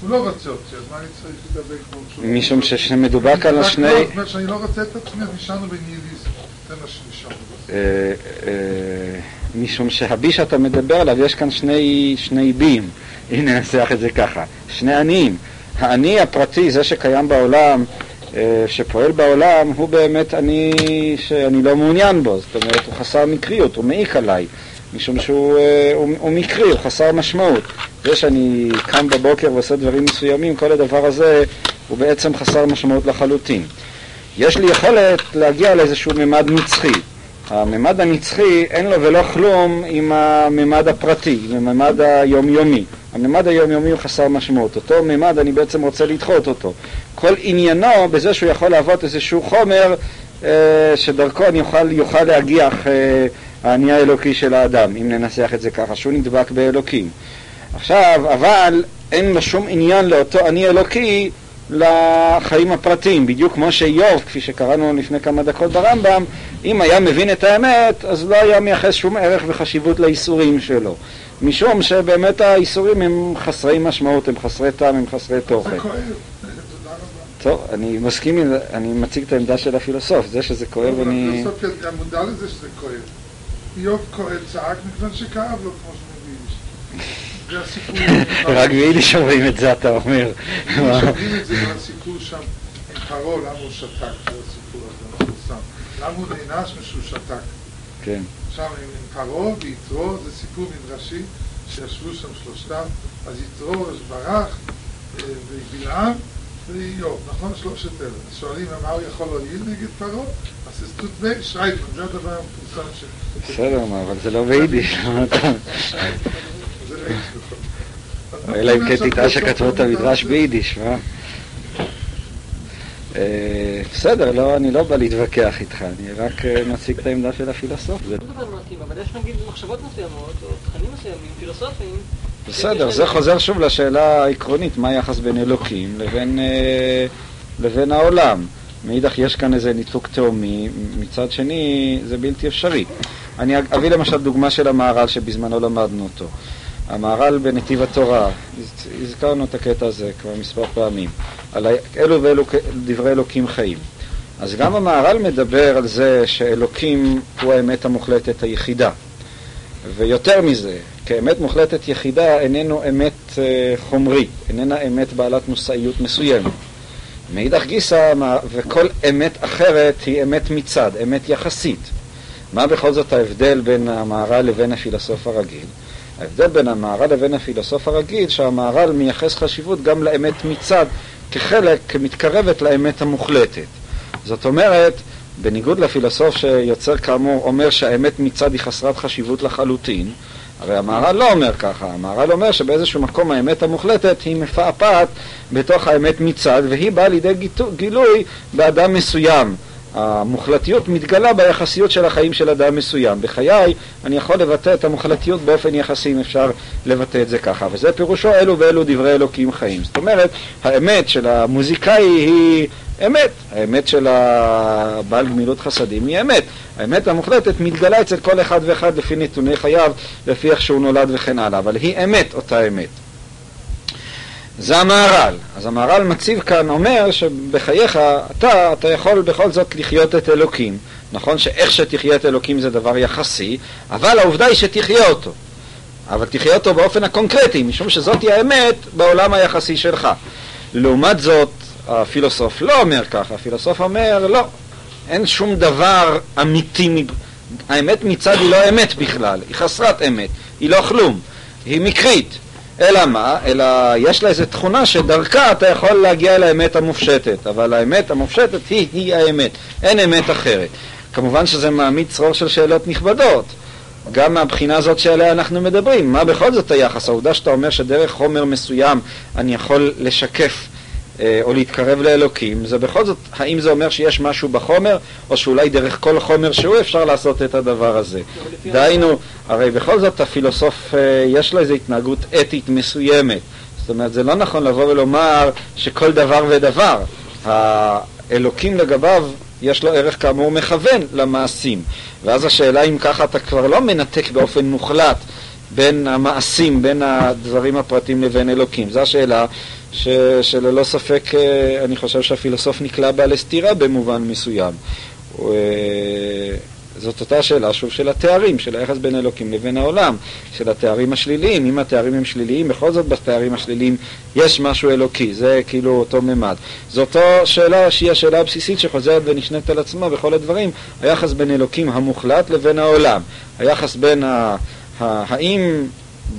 F: הוא לא רוצה אותי, אז מה אני צריך להידבק בו?
A: משום שכשמדובר על
F: נדבק
A: השני...
F: בו, זאת אומרת שאני לא רוצה את עצמי, אז נשארנו בניהיליזם. זה מה שנשארנו.
A: אה, אה, משום שהבי שאתה מדבר עליו, יש כאן שני, שני בים, אם ננסח את זה ככה, שני עניים. האני הפרטי, זה שקיים בעולם, אה, שפועל בעולם, הוא באמת אני שאני לא מעוניין בו, זאת אומרת, הוא חסר מקריות, הוא מעיק עליי, משום שהוא אה, הוא, הוא מקרי, הוא חסר משמעות. זה שאני קם בבוקר ועושה דברים מסוימים, כל הדבר הזה הוא בעצם חסר משמעות לחלוטין. יש לי יכולת להגיע לאיזשהו ממד נצחי. הממד הנצחי אין לו ולא כלום עם הממד הפרטי, עם הממד היומיומי. הממד היומיומי הוא חסר משמעות. אותו ממד אני בעצם רוצה לדחות אותו. כל עניינו בזה שהוא יכול להוות איזשהו חומר אה, שדרכו אני יוכל, יוכל להגיח אה, האני האלוקי של האדם, אם ננסח את זה ככה, שהוא נדבק באלוקים. עכשיו, אבל אין לו שום עניין לאותו אני אלוקי לחיים הפרטיים, בדיוק כמו שאיוב, כפי שקראנו לפני כמה דקות ברמב"ם, אם היה מבין את האמת, אז לא היה מייחס שום ערך וחשיבות לאיסורים שלו. משום שבאמת האיסורים הם חסרי משמעות, הם חסרי טעם, הם חסרי תוכן. טוב, אני מסכים אני מציג את העמדה של הפילוסוף, זה שזה כואב אני...
F: הפילוסופיה מודע לזה שזה כואב. איוב כואב, צעק מכיוון שכאב לו, כמו שמביאים. זה הסיפור.
A: רק ביידיש אומרים את זה, אתה אומר.
F: שומעים את זה מהסיפור שם עם פרעה, למה הוא שתק, זה הסיפור הזה המפורסם. למה הוא נענש משהו שתק.
A: כן.
F: שם עם פרעה ויתרו, זה סיפור מדרשי, שישבו שם שלושתם, אז יתרו ברח, ובלעם ואיוב, נכון? שלושת אלה. אז שואלים מה הוא יכול להועיל נגד פרעה? אז זה סטוט בי שרייפמן, זה הדבר המפורסם ש...
A: בסדר, אבל זה לא ביידיש.
F: נכון.
A: אלא אם כן תטעה שכתבו את המדרש ביידיש, מה? אה, בסדר, לא, אני לא בא להתווכח איתך, אני רק אה, מציג את העמדה של הפילוסוף. זה-
D: לא מדבר על מתאים, אבל יש נגיד מחשבות מסוימות, או תכנים מסוימים, פילוסופיים.
A: בסדר, זה חוזר שוב לשאלה העקרונית, מה היחס בין אלוקים לבין, אה, לבין העולם. מאידך יש כאן איזה ניתוק תהומי, מצד שני זה בלתי אפשרי. אני אביא למשל דוגמה של המהר"ל שבזמנו למדנו אותו. המהר"ל בנתיב התורה, הז- הזכרנו את הקטע הזה כבר מספר פעמים, על אלו ואלו דברי אלוקים חיים. אז גם המהר"ל מדבר על זה שאלוקים הוא האמת המוחלטת היחידה. ויותר מזה, כאמת מוחלטת יחידה איננו אמת אה, חומרי, איננה אמת בעלת מושאיות מסוימת. מאידך גיסא, וכל אמת אחרת היא אמת מצד, אמת יחסית. מה בכל זאת ההבדל בין המהר"ל לבין הפילוסוף הרגיל? ההבדל בין המהר"ל לבין הפילוסוף הרגיל, שהמהר"ל מייחס חשיבות גם לאמת מצד, כחלק, כמתקרבת לאמת המוחלטת. זאת אומרת, בניגוד לפילוסוף שיוצר כאמור אומר שהאמת מצד היא חסרת חשיבות לחלוטין, הרי המהר"ל לא אומר ככה, המהר"ל אומר שבאיזשהו מקום האמת המוחלטת היא מפעפעת בתוך האמת מצד, והיא באה לידי גילוי באדם מסוים. המוחלטיות מתגלה ביחסיות של החיים של אדם מסוים. בחיי אני יכול לבטא את המוחלטיות באופן יחסי, אם אפשר לבטא את זה ככה. וזה פירושו אלו ואלו דברי אלוקים חיים. זאת אומרת, האמת של המוזיקאי היא אמת, האמת של הבעל גמילות חסדים היא אמת. האמת המוחלטת מתגלה אצל כל אחד ואחד לפי נתוני חייו, לפי איך שהוא נולד וכן הלאה, אבל היא אמת, אותה אמת. זה המהר"ל. אז המהר"ל מציב כאן, אומר שבחייך אתה, אתה יכול בכל זאת לחיות את אלוקים. נכון שאיך שתחיה את אלוקים זה דבר יחסי, אבל העובדה היא שתחיה אותו. אבל תחיה אותו באופן הקונקרטי, משום שזאת היא האמת בעולם היחסי שלך. לעומת זאת, הפילוסוף לא אומר ככה, הפילוסוף אומר, לא, אין שום דבר אמיתי, האמת מצד היא לא אמת בכלל, היא חסרת אמת, היא לא כלום, היא מקרית. אלא מה? אלא יש לה איזו תכונה שדרכה אתה יכול להגיע לאמת המופשטת, אבל האמת המופשטת היא, היא האמת, אין אמת אחרת. כמובן שזה מעמיד צרור של שאלות נכבדות, גם מהבחינה הזאת שעליה אנחנו מדברים. מה בכל זאת היחס? העובדה שאתה אומר שדרך חומר מסוים אני יכול לשקף או להתקרב לאלוקים, זה בכל זאת, האם זה אומר שיש משהו בחומר, או שאולי דרך כל חומר שהוא אפשר לעשות את הדבר הזה. דהיינו, הרי בכל זאת הפילוסוף, אה, יש לו איזו התנהגות אתית מסוימת. זאת אומרת, זה לא נכון לבוא ולומר שכל דבר ודבר, האלוקים לגביו יש לו ערך כאמור מכוון למעשים. ואז השאלה אם ככה אתה כבר לא מנתק באופן מוחלט בין המעשים, בין הדברים הפרטיים לבין אלוקים. זו השאלה ש, שללא ספק אה, אני חושב שהפילוסוף נקלע בה לסתירה במובן מסוים. אה, זאת אותה שאלה, שוב, של התארים, של היחס בין אלוקים לבין העולם, של התארים השליליים. אם התארים הם שליליים, בכל זאת בתארים השליליים יש משהו אלוקי, זה כאילו אותו ממד. זו אותה שאלה שהיא השאלה הבסיסית שחוזרת ונשנית על עצמה בכל הדברים, היחס בין אלוקים המוחלט לבין העולם. היחס בין ה... האם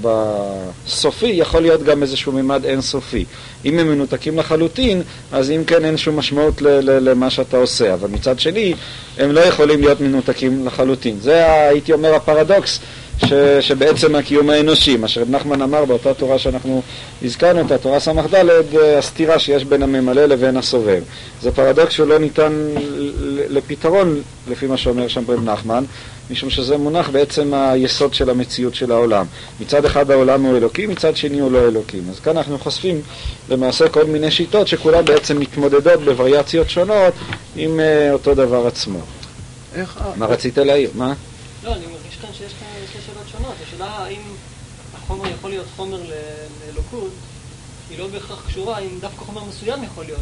A: בסופי יכול להיות גם איזשהו ממד אינסופי. אם הם מנותקים לחלוטין, אז אם כן אין שום משמעות למה שאתה עושה, אבל מצד שני, הם לא יכולים להיות מנותקים לחלוטין. זה, הייתי אומר, הפרדוקס ש, שבעצם הקיום האנושי, מה שרב נחמן אמר באותה תורה שאנחנו הזכרנו אותה, תורה ס"ד, הסתירה שיש בין הממלא לבין הסובב. זה פרדוקס שהוא לא ניתן לפתרון, לפי מה שאומר שם רב נחמן, משום שזה מונח בעצם היסוד של המציאות של העולם. מצד אחד העולם הוא אלוקי, מצד שני הוא לא אלוקים. אז כאן אנחנו חושפים למעשה כל מיני שיטות שכולן בעצם מתמודדות בווריאציות שונות עם uh, אותו דבר עצמו. איך... מה רצית להעיר? מה?
D: לא, אני מרגיש כאן שיש כאן שתי שאלות שונות. השאלה האם החומר יכול להיות חומר לאלוקות, היא לא בהכרח קשורה אם דווקא חומר מסוים יכול להיות...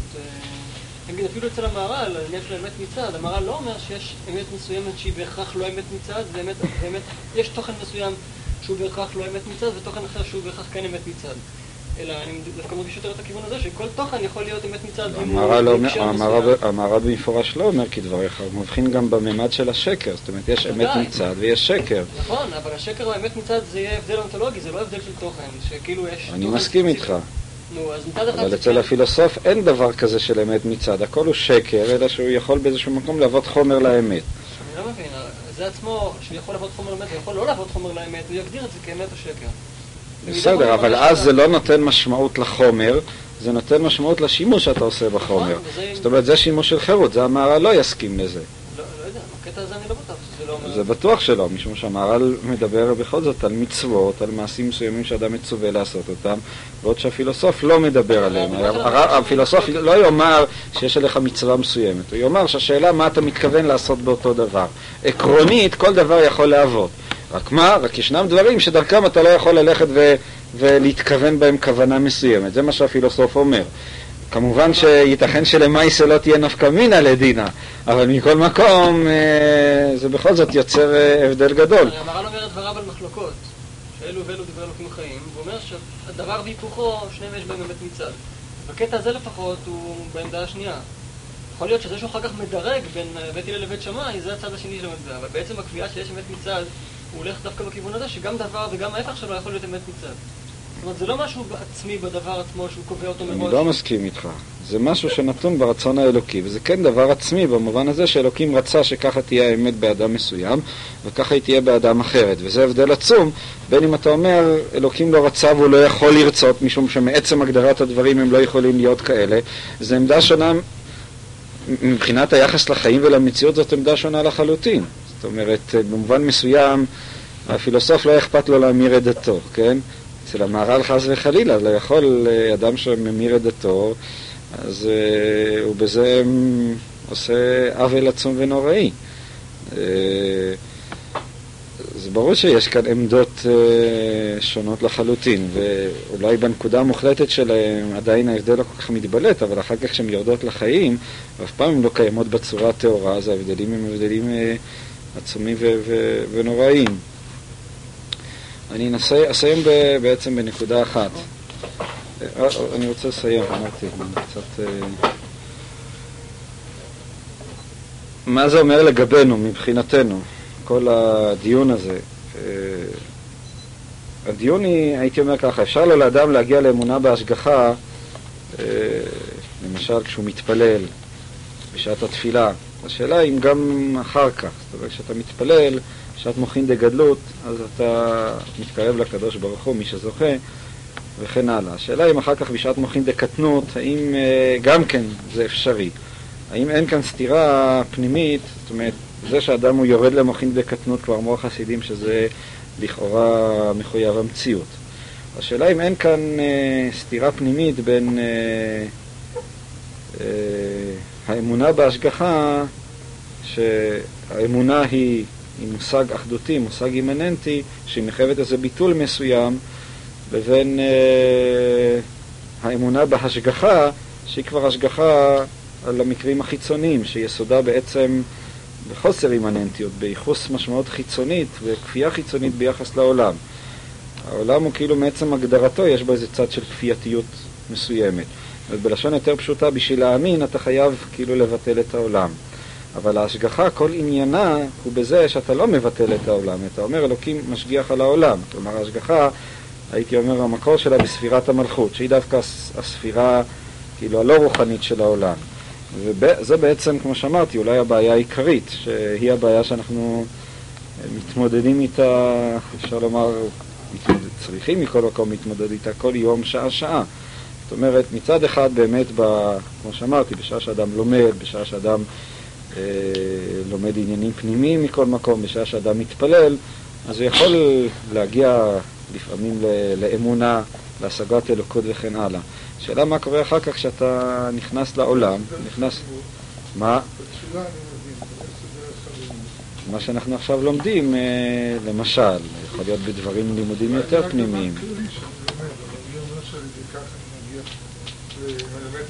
D: נגיד אפילו אצל המהר"ל, על עניין של אמת מצד, המהר"ל לא אומר שיש אמת מסוימת שהיא בהכרח לא אמת מצד, באמת, באמת, יש תוכן מסוים שהוא בהכרח לא אמת מצד, ותוכן אחר שהוא בהכרח כן אמת מצד. אלא אני דווקא מרגיש יותר את הכיוון הזה, שכל תוכן יכול להיות אמת מצד
A: המהר"ל במפורש לא אומר כדבריך, הוא מבחין גם בממד של השקר, זאת אומרת, יש אמת מצד ויש שקר.
D: נכון, אבל השקר והאמת מצד זה יהיה הבדל אונתולוגי, זה לא הבדל של תוכן, שכאילו יש...
A: אני מסכים איתך. אבל אצל הפילוסוף אין דבר כזה של אמת מצד, הכל הוא שקר, אלא שהוא יכול באיזשהו מקום להוות חומר לאמת.
D: אני לא מבין, זה עצמו, שהוא יכול להוות חומר לאמת, הוא יכול לא להוות חומר לאמת, הוא יגדיר את זה כאמת או שקר.
A: בסדר, אבל אז זה לא נותן משמעות לחומר, זה נותן משמעות לשימוש שאתה עושה בחומר. נכון, זאת אומרת, זה שימוש של חירות, זה המהר"ל לא יסכים לזה.
D: לא, לא בקטע הזה אני לא בטוח שזה לא אומר...
A: זה בטוח שלא, משום שהמהר"ל מדבר בכל זאת על מצוות, על מעשים מסוימים שאדם מצווה לעשות אותם, בעוד שהפילוסוף לא מדבר עליהם. הפילוסוף לא יאמר שיש עליך מצווה מסוימת, הוא יאמר שהשאלה מה אתה מתכוון לעשות באותו דבר. עקרונית, כל דבר יכול להוות. רק מה? רק ישנם דברים שדרכם אתה לא יכול ללכת. ולהתכוון בהם כוונה מסוימת. זה מה שהפילוסוף אומר. כמובן שייתכן שלמעשה לא תהיה נפקא מינא לדינה, אבל מכל מקום אה, זה בכל זאת יוצר אה, הבדל גדול.
D: המהר"ל אומר את דבריו על מחלוקות, שאלו ואלו דברי אלוקים חיים, והוא אומר שהדבר והיפוכו, שניהם יש בהם אמת מצד. בקטע הזה לפחות הוא בעמדה השנייה. יכול להיות שזה שהוא אחר כך מדרג בין בית הלל לבית שמאי, זה הצד השני של המטבע, אבל בעצם הקביעה שיש אמת מצד, הוא הולך דווקא בכיוון הזה, שגם דבר וגם ההפך שלו יכול להיות אמת מצד. זאת אומרת, זה לא משהו עצמי בדבר עצמו שהוא קובע אותו מראש.
A: אני לא מסכים איתך. זה משהו שנתון ברצון האלוקי, וזה כן דבר עצמי במובן הזה שאלוקים רצה שככה תהיה האמת באדם מסוים, וככה היא תהיה באדם אחרת. וזה הבדל עצום בין אם אתה אומר, אלוקים לא רצה והוא לא יכול לרצות, משום שמעצם הגדרת הדברים הם לא יכולים להיות כאלה. זו עמדה שונה, מבחינת היחס לחיים ולמציאות זאת עמדה שונה לחלוטין. זאת אומרת, במובן מסוים, הפילוסוף לא אכפת לו להמיר את דתו, כן? אצל המהר"ל חס וחלילה, לא יכול אה, אדם שממיר את דתו, אז uh, הוא בזה עושה עוול עצום ונוראי. Uh, זה ברור שיש כאן עמדות uh, שונות לחלוטין, ואולי בנקודה המוחלטת שלהם עדיין ההבדל לא כל כך מתבלט, אבל אחר כך כשהן יורדות לחיים, ואף פעם הן לא קיימות בצורה הטהורה, אז ההבדלים הם הבדלים uh, עצומים ונוראיים. אני אנסה, אסיים ב, בעצם בנקודה אחת. אה, אני רוצה לסיים, אמרתי, קצת... אה, מה זה אומר לגבינו, מבחינתנו, כל הדיון הזה? אה, הדיון היא, הייתי אומר ככה, אפשר לו לאדם להגיע לאמונה בהשגחה, אה, למשל כשהוא מתפלל בשעת התפילה. השאלה אם גם אחר כך, זאת אומרת, כשאתה מתפלל, בשעת מוחין דגדלות, אז אתה מתקרב לקדוש ברוך הוא, מי שזוכה, וכן הלאה. השאלה אם אחר כך בשעת מוחין דקטנות, האם אה, גם כן זה אפשרי. האם אין כאן סתירה פנימית, זאת אומרת, זה שאדם הוא יורד למוחין דקטנות, כבר אמרו החסידים שזה לכאורה מחויב המציאות. השאלה אם אין כאן אה, סתירה פנימית בין אה, אה, האמונה בהשגחה, שהאמונה היא, היא מושג אחדותי, מושג אימננטי, שהיא מחייבת איזה ביטול מסוים, לבין אה, האמונה בהשגחה, שהיא כבר השגחה על המקרים החיצוניים, שיסודה בעצם בחוסר אימננטיות, בייחוס משמעות חיצונית וכפייה חיצונית ביחס לעולם. העולם הוא כאילו מעצם הגדרתו, יש בו איזה צד של כפייתיות מסוימת. אז בלשון יותר פשוטה, בשביל להאמין אתה חייב כאילו לבטל את העולם. אבל ההשגחה, כל עניינה הוא בזה שאתה לא מבטל את העולם, אתה אומר אלוקים משגיח על העולם. כלומר ההשגחה, הייתי אומר, המקור שלה בספירת המלכות, שהיא דווקא הספירה כאילו הלא רוחנית של העולם. וזה בעצם, כמו שאמרתי, אולי הבעיה העיקרית, שהיא הבעיה שאנחנו מתמודדים איתה, אפשר לומר, מתמודד, צריכים מכל מקום להתמודד איתה כל יום, שעה-שעה. זאת אומרת, מצד אחד באמת, ב, כמו שאמרתי, בשעה שאדם לומד, בשעה שאדם לומד עניינים פנימיים מכל מקום, בשעה שאדם מתפלל, אז הוא יכול להגיע לפעמים לאמונה, להשגת אלוקות וכן הלאה. השאלה מה קורה אחר כך כשאתה נכנס לעולם, נכנס... מה? מה שאנחנו עכשיו לומדים, אה, למשל, יכול להיות בדברים לימודים יותר פנימיים.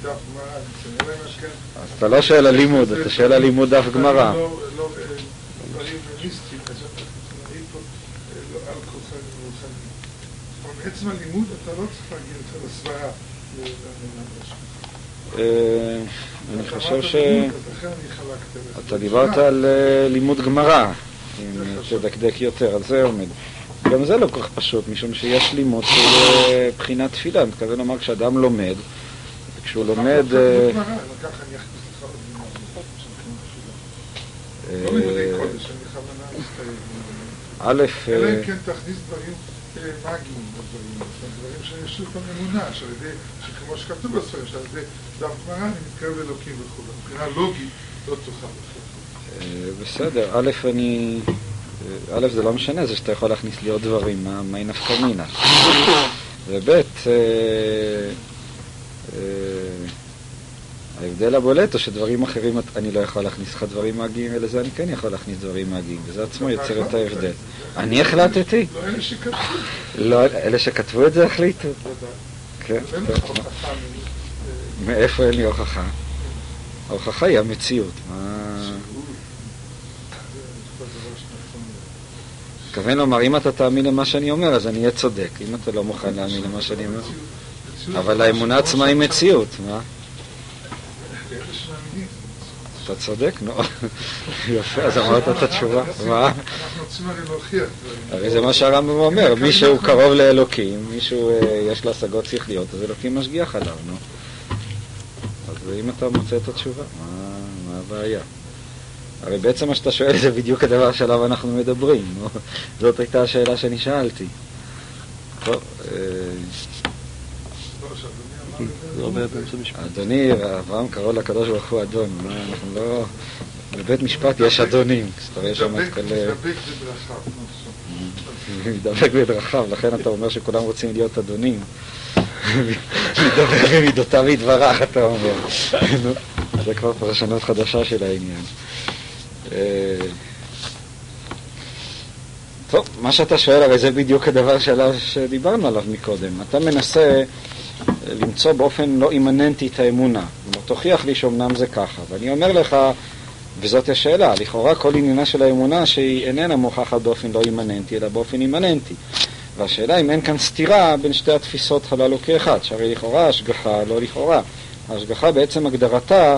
A: אז אתה לא שואל על לימוד, אתה שואל על לימוד דף גמרא.
F: עצם הלימוד אתה לא צריך להגיע לסברה.
A: אני חושב ש... אתה דיברת על לימוד גמרא, אם תדקדק יותר, על זה עומד. גם זה לא כל כך פשוט, משום שיש לימוד של בחינת תפילה. אני מתכוון לומר, כשאדם לומד, וכשהוא לומד... א',
F: אלא אם כן תכניס דברים מאגיים בדברים, דברים שיש כאן אמונה, שעל ידי, שכמו שכתוב בספרים, שעל ידי דף גמרא אני מתקרב לאלוקים וכו'. מבחינה לוגית לא תוכל.
A: בסדר, א', אני... א', זה לא משנה, זה שאתה יכול להכניס לי עוד דברים, מה היא נפקא מינה. וב', ההבדל הבולט הוא שדברים אחרים אני לא יכול להכניס לך דברים מאגיים, ולזה אני כן יכול להכניס דברים מאגיים, וזה עצמו יוצר את ההבדל. אני החלטתי?
F: לא אלה שכתבו.
A: לא, אלה שכתבו את זה החליטו. כן. מאיפה אין לי הוכחה? ההוכחה היא המציאות. מתכוון לומר, אם אתה תאמין למה שאני אומר, אז אני אהיה צודק. אם אתה לא מוכן להאמין למה שאני אומר... אבל האמונה עצמה היא מציאות, מה? אתה צודק, נו. יפה, אז אמרת את התשובה. מה?
F: הרי
A: זה מה שהרמב"ם אומר, מי שהוא קרוב לאלוקים, מי שיש לו השגות שכליות, אז אלוקים משגיח עליו, נו. אז אם אתה מוצא את התשובה, מה הבעיה? הרי בעצם מה שאתה שואל זה בדיוק הדבר שעליו אנחנו מדברים. זאת הייתה השאלה שאני שאלתי. טוב, אדוני, אברהם קרא לקדוש ברוך הוא אדון, אנחנו לא... בבית משפט יש אדונים, אז אתה רואה שם את כל...
F: מדבק בדרכיו.
A: לכן אתה אומר שכולם רוצים להיות אדונים. מדבק במידותיו יתברך, אתה אומר. זה כבר פרשנות חדשה של העניין. טוב, מה שאתה שואל הרי זה בדיוק הדבר שדיברנו עליו מקודם. אתה מנסה למצוא באופן לא אימננטי את האמונה. כלומר, תוכיח לי שאומנם זה ככה. ואני אומר לך, וזאת השאלה, לכאורה כל עניינה של האמונה שהיא איננה מוכחת באופן לא אימננטי, אלא באופן אימננטי. והשאלה אם אין כאן סתירה בין שתי התפיסות הללו כאחד, שהרי לכאורה השגחה, לא לכאורה. ההשגחה בעצם הגדרתה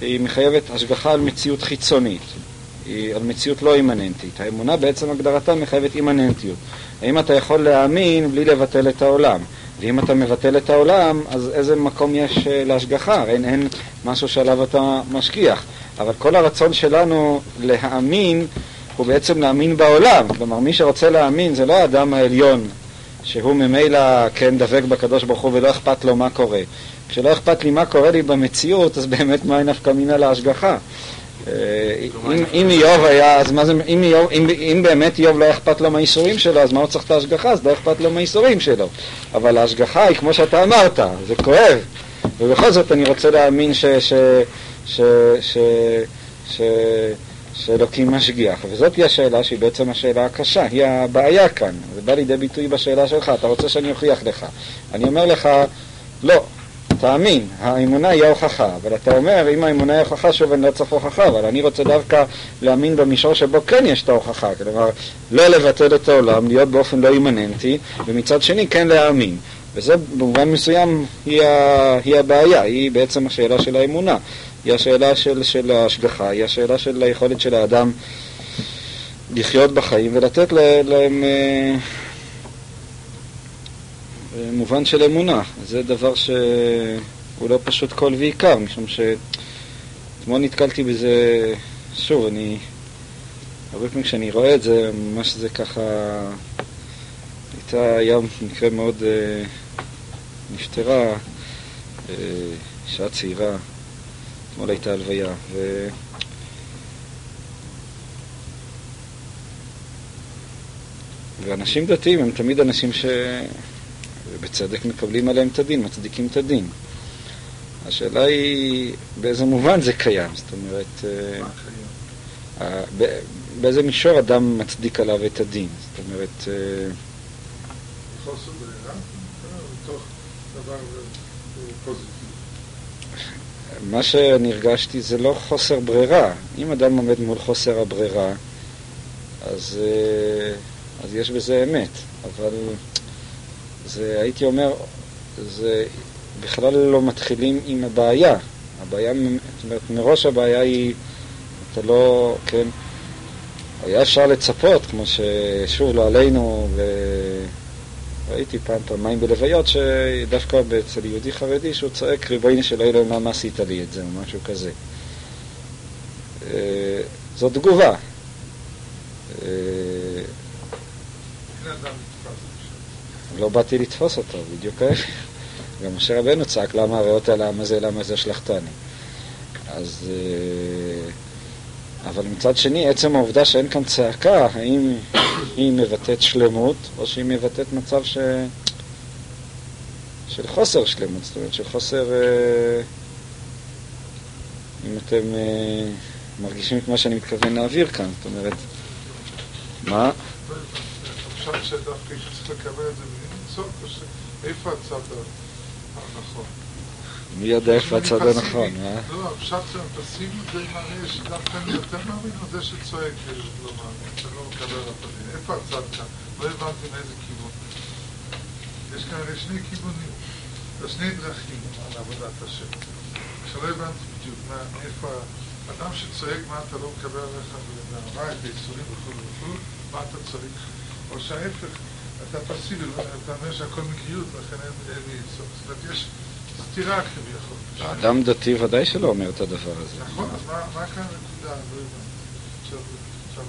A: היא מחייבת השגחה על מציאות חיצונית, היא על מציאות לא אימננטית. האמונה בעצם הגדרתה מחייבת אימננטיות. האם אתה יכול להאמין בלי לבטל את העולם? ואם אתה מבטל את העולם, אז איזה מקום יש אה, להשגחה? אין, אין משהו שעליו אתה משגיח. אבל כל הרצון שלנו להאמין הוא בעצם להאמין בעולם. כלומר, מי שרוצה להאמין זה לא האדם העליון, שהוא ממילא, כן, דבק בקדוש ברוך הוא ולא אכפת לו מה קורה. כשלא אכפת לי מה קורה לי במציאות, אז באמת מה נפקא מינה להשגחה? אם, איוב היה, אז מה זה, אם, איוב, אם, אם באמת איוב לא אכפת לו מהאיסורים שלו, אז מה הוא צריך את ההשגחה? אז לא אכפת לו מהאיסורים שלו. אבל ההשגחה היא כמו שאתה אמרת, זה כואב. ובכל זאת אני רוצה להאמין ש... ש, ש, ש, ש שאלוקים משגיח, וזאת היא השאלה שהיא בעצם השאלה הקשה, היא הבעיה כאן, זה בא לידי ביטוי בשאלה שלך, אתה רוצה שאני אוכיח לך. אני אומר לך, לא, תאמין, האמונה היא ההוכחה, אבל אתה אומר, אם האמונה היא ההוכחה, שוב אני לא צריך הוכחה, אבל אני רוצה דווקא להאמין במישור שבו כן יש את ההוכחה, כלומר, לא לבטל את העולם, להיות באופן לא אימננטי, ומצד שני כן להאמין. וזה במובן מסוים היא, ה, היא הבעיה, היא בעצם השאלה של האמונה, היא השאלה של, של ההשגחה, היא השאלה של היכולת של האדם לחיות בחיים ולתת להם אה, מובן של אמונה. זה דבר שהוא לא פשוט כל ועיקר, משום שאתמול נתקלתי בזה, שוב, אני, הרבה פעמים כשאני רואה את זה, ממש זה ככה, הייתה, היה מקרה מאוד, uh, נפטרה, uh, אישה צעירה, אתמול הייתה הלוויה, ו... ואנשים דתיים הם תמיד אנשים ש... ובצדק מקבלים עליהם את הדין, מצדיקים את הדין. השאלה היא באיזה מובן זה קיים, זאת אומרת, אה, באיזה מישור אדם מצדיק עליו את הדין, זאת אומרת... אה, מה שאני הרגשתי זה לא חוסר ברירה. אם אדם עומד מול חוסר הברירה, אז, אה, אז יש בזה אמת. אבל זה, הייתי אומר, זה בכלל לא מתחילים עם הבעיה. הבעיה, זאת אומרת, מראש הבעיה היא, אתה לא, כן, היה אפשר לצפות, כמו ששוב לא עלינו, וראיתי פעם פעמיים בלוויות, שדווקא אצל יהודי חרדי שהוא צועק, ריבונו של אלוהים, למה עשית לי את זה, או משהו כזה. אה, זו תגובה. אה, לא באתי לתפוס אותו, בדיוק ההפך. גם משה רבנו צעק, למה הריאות על העם הזה, למה זה שלחתני. אז... אה, אבל מצד שני, עצם העובדה שאין כאן צעקה, האם היא מבטאת שלמות, או שהיא מבטאת מצב ש... של חוסר שלמות, זאת אומרת, של חוסר... אה, אם אתם אה, מרגישים את מה שאני מתכוון להעביר כאן, זאת אומרת, מה?
F: אפשר שדווקא צריך לקבל את זה לצעוק, או שאיפה הצד הנכון?
A: מי יודע איפה הצד הנכון,
F: אה? לא, הפשט שם פסימי די מראה שדווקא אני יותר מאמין על זה שצועק לא מאמין, שלא מקבל. איפה הצד כאן? לא הבנתי מאיזה כיוון. יש כאן שני כיוונים, שני דרכים על עבודת השם. שלא הבנתי בדיוק איפה... אדם שצועק מה אתה לא מקבל עליך את היצורים וכו' וכו', מה אתה צריך? או שההפך, אתה פסיבי, אתה אומר שהכל מקריות, לכן אין לי יצור. זאת אומרת, יש סתירה כביכול.
A: האדם דתי ודאי שלא אומר את הדבר הזה.
F: נכון, אז מה כאן הנקודה? לא הבנתי. עכשיו,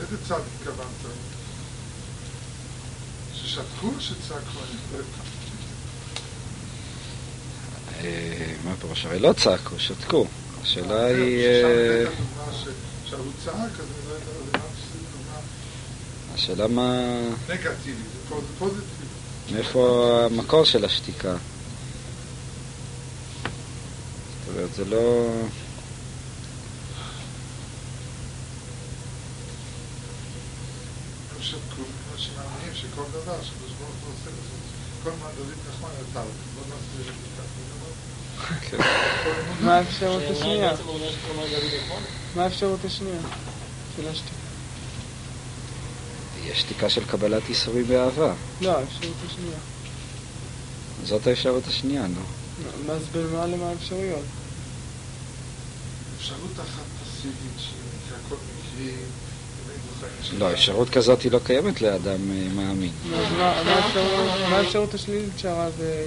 F: איזה צד התכוונת? ששתקו או שצעקו?
A: אה, מה פירוש? הרי לא צעקו, שתקו. השאלה
F: אה,
A: היא...
F: עכשיו הוא צעק, אז אני לא יודע...
A: השאלה מה... מאיפה המקור של השתיקה? זאת אומרת, זה לא...
F: שכל דבר שקדוש ברוך הוא עושה כל מה דוד נחמן אתה, לא נסביר את זה
B: ככה. מה האפשרות השנייה? מה האפשרות השנייה של השתיקה?
A: יש שתיקה של קבלת איסורים באהבה.
B: לא, האפשרות השנייה.
A: זאת האפשרות השנייה, נו.
B: מה זה במה למה האפשרויות?
F: אפשרות אחת פסיבית שהכל מקרי.
A: לא, אפשרות כזאת היא לא קיימת לאדם אה, מאמין.
B: האפשרות- מה האפשרות השלילית שהרב... אה,